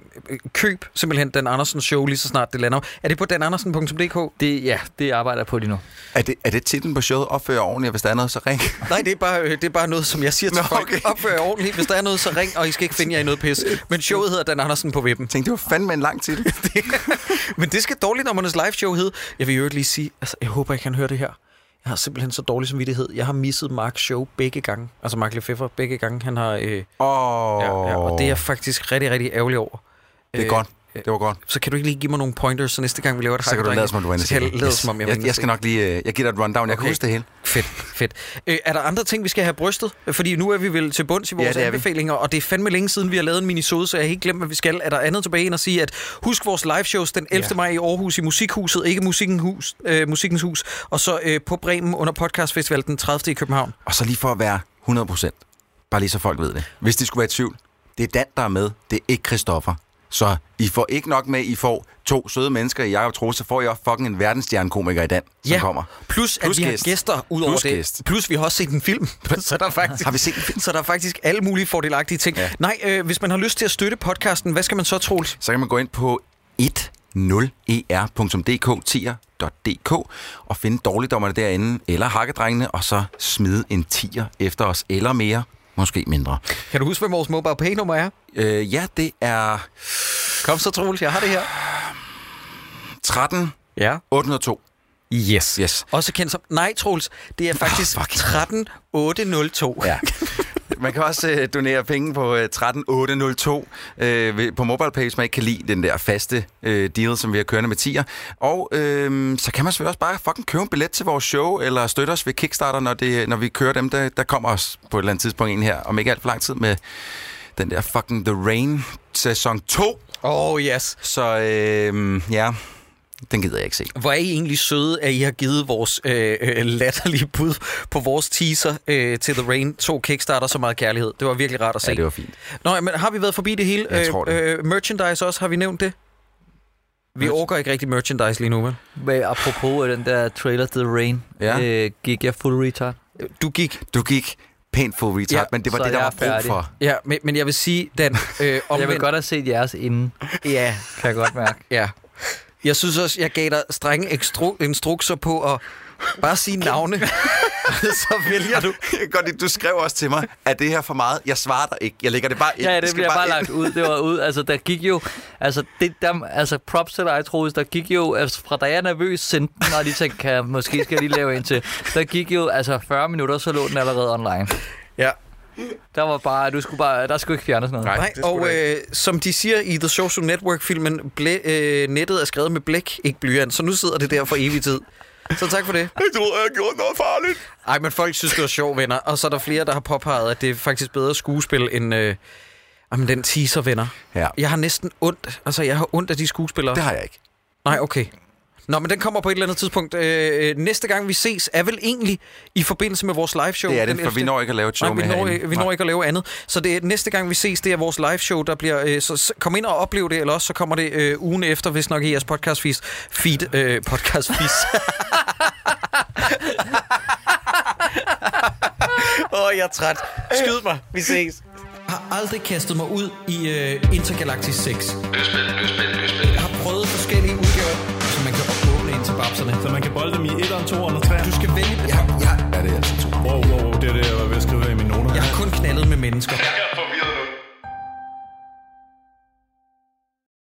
Speaker 4: køb simpelthen Dan Andersen show lige så snart det lander. Er det på danandersen.dk?
Speaker 5: det. Ja, det arbejder jeg på lige nu.
Speaker 6: Er det, er det titlen på showet? Opfør ordentligt, og hvis der er noget, så ring.
Speaker 4: Nej, det er, bare, øh, det er bare noget, som jeg siger til
Speaker 6: Nå,
Speaker 4: folk.
Speaker 6: okay.
Speaker 4: Opfør jer ordentligt. Hvis der er noget, så ring, og I skal ikke finde jer i noget pis. Men showet hedder Dan Andersen på vippen.
Speaker 6: Jeg tænkte, det var fandme en lang titel.
Speaker 4: Men det skal dårligdommernes live show hedde. Jeg vil jo ikke lige sige, altså jeg håber, jeg kan høre det her. Jeg har simpelthen så dårlig samvittighed. Jeg har misset Marks show begge gange. Altså Mark Lefebvre begge gange. Han har... Øh,
Speaker 6: Åh,
Speaker 4: ja, ja, og det er jeg faktisk rigtig, rigtig ærgerlig over.
Speaker 6: det er
Speaker 4: Øh,
Speaker 6: godt. Det var godt.
Speaker 4: Så kan du ikke lige give mig nogle pointers, så næste gang vi laver det
Speaker 6: Så kan du lade som om, du inde
Speaker 4: Så kan jeg lade som om, jeg
Speaker 6: jeg, jeg skal nok lige... øh, Jeg giver dig et rundown. Jeg kan
Speaker 4: Okay.
Speaker 6: huske det hele.
Speaker 4: Fedt, fedt. Øh, er der andre ting, vi skal have brystet? Fordi nu er vi vel til bunds i vores
Speaker 6: Ja, det er vi.
Speaker 4: anbefalinger, og det er fandme længe siden, vi har lavet en minisode, så jeg har helt glemt, hvad vi skal. Er der andet tilbage end at sige, at husk vores live shows den 11.
Speaker 6: Ja.
Speaker 4: maj i Aarhus i Musikhuset, ikke Musikkens Hus, øh, Musikkens Hus, og så øh, på Bremen under Podcast Festival den 30. i København.
Speaker 6: Og så lige for at være 100% Bare lige så folk ved det. Hvis de skulle være i tvivl. Det er Dan, der er med. Det er ikke Christoffer. Så I får ikke nok med, I får to søde mennesker i Jakob Troels, så får I også fucking en verdensstjernekomiker i Dan, som
Speaker 4: Ja.
Speaker 6: kommer.
Speaker 4: Plus, at
Speaker 6: Plus
Speaker 4: vi
Speaker 6: gæst.
Speaker 4: har gæster ud over
Speaker 6: Plus
Speaker 4: det.
Speaker 6: gæst.
Speaker 4: Plus vi har også set en film. så der er faktisk,
Speaker 6: Har vi set en film?
Speaker 4: Så der er faktisk alle mulige fordelagtige ting. Ja.
Speaker 6: Ja.
Speaker 4: Nej, øh, hvis man har lyst til at støtte podcasten, hvad skal man så, Troels?
Speaker 6: Så kan man gå ind på 10er.dk, tier.dk, og finde dårligdommerne derinde, eller hakkedrengene, og så smide en tier efter os, eller mere, måske mindre.
Speaker 4: Kan du huske, hvad vores mobile pay nummer er?
Speaker 6: Øh, ja, det er
Speaker 4: Kom så, Troels, jeg har det her.
Speaker 6: 13
Speaker 4: Ja.
Speaker 6: 802.
Speaker 4: Yes.
Speaker 6: Yes.
Speaker 4: Også kendt som... Nej, Troels, det er faktisk
Speaker 6: fuck.
Speaker 4: 13802.
Speaker 6: Ja. Man kan også øh, donere penge på øh, 13802 øh, ved- på MobilePay, hvis man ikke kan lide den der faste øh, deal, som vi har kørende med tier. Og øh, så kan man selvfølgelig også bare fucking købe en billet til vores show, eller støtte os ved Kickstarter, når, det, når vi kører dem. Der, der kommer også på et eller andet tidspunkt en her, om ikke alt for lang tid, med den der fucking The Rain sæson 2.
Speaker 4: Oh, yes.
Speaker 6: Så øh, ja, den gider jeg ikke se.
Speaker 4: Hvor er I egentlig søde, at I har givet vores øh, øh, latterlige bud på vores teaser øh, til The Rain 2 Kickstarter så meget kærlighed. Det var virkelig rart at se.
Speaker 6: Ja, det var fint.
Speaker 4: Nå, men har vi været forbi det hele?
Speaker 6: Jeg tror det.
Speaker 4: Øh, merchandise også, har vi nævnt det? Vi orker ikke rigtig merchandise lige nu, vel?
Speaker 5: Men apropos øh, den der trailer til The Rain,
Speaker 6: Ja.
Speaker 5: øh, gik jeg full retard.
Speaker 4: Du gik...
Speaker 6: Du gik pænt full retard,
Speaker 4: Ja,
Speaker 6: men det var det, der
Speaker 5: jeg
Speaker 6: var brug
Speaker 5: færdig.
Speaker 6: for.
Speaker 4: Ja, men, men jeg vil sige, Dan, øh,
Speaker 5: Jeg
Speaker 4: omvendt...
Speaker 5: vil godt have set jeres inden,
Speaker 4: Ja,
Speaker 5: kan jeg godt mærke.
Speaker 4: ja. Jeg synes også, jeg gav dig strenge ekstru- instrukser på at Bare sige navne, så vælger du.
Speaker 6: Godt du skrev også til mig, at det her for meget. Jeg svarer dig ikke. Jeg lægger det bare ind.
Speaker 5: Ja, det bliver bare
Speaker 6: ind.
Speaker 5: lagt ud. Det var ud. Altså, der gik jo... Altså, det, der, altså props til dig, Troels. Der gik jo... Altså, fra da jeg er nervøs sendte den, og de tænkte, kan jeg, måske skal jeg lige lave en til. Der gik jo... Altså, 40 minutter, så lå den allerede online.
Speaker 4: Ja.
Speaker 5: Der var bare... Du skulle bare... Der skulle ikke fjernes noget.
Speaker 6: Nej.
Speaker 4: Nej, og øh, som de siger i The Social Network-filmen, blæ, øh, nettet er skrevet med blæk, ikke blyant, så nu sidder det der for evig tid. Så tak for det.
Speaker 6: Jeg troede, jeg gjorde noget farligt.
Speaker 4: Ej, men folk synes, det var sjovt, venner. Og så er der flere, der har påpeget, at det er faktisk bedre skuespil end øh, jamen, den teaser, venner.
Speaker 6: Ja.
Speaker 4: Jeg har næsten ondt. Altså, jeg har ondt af de skuespillere.
Speaker 6: Det har jeg ikke.
Speaker 4: Nej, okay. Nå, men den kommer på et eller andet tidspunkt. Øh, næste gang vi ses er vel egentlig i forbindelse med vores live show.
Speaker 6: Det er det, for vi
Speaker 4: 11..
Speaker 6: når ikke at lave et show
Speaker 4: Nej, vi
Speaker 6: med
Speaker 4: når,
Speaker 6: herinde.
Speaker 4: ikke- vi når ikke at lave andet. Så det er, næste gang vi ses, det er vores live show, der bliver... Øh, så, kom ind og oplev det, eller også så kommer det øh, ugen efter, hvis nok i jeres podcast feed. feed øh, podcast feed. Åh, oh, jeg er træt. Skyd mig. Vi ses. Jeg har aldrig kastet mig ud i øh, Intergalactic 6. Jeg har prøvet forskellige babserne.
Speaker 7: Så man kan bolde dem i 1'eren, 2'eren og 3'eren.
Speaker 4: Du skal vælge... Jeg, jeg,
Speaker 6: Ja, det er altså to.
Speaker 7: Wow, wow, wow, det er det, jeg var ved at skrive her i mine noter.
Speaker 4: jeg har kun knaldet med mennesker.
Speaker 8: Jeg kan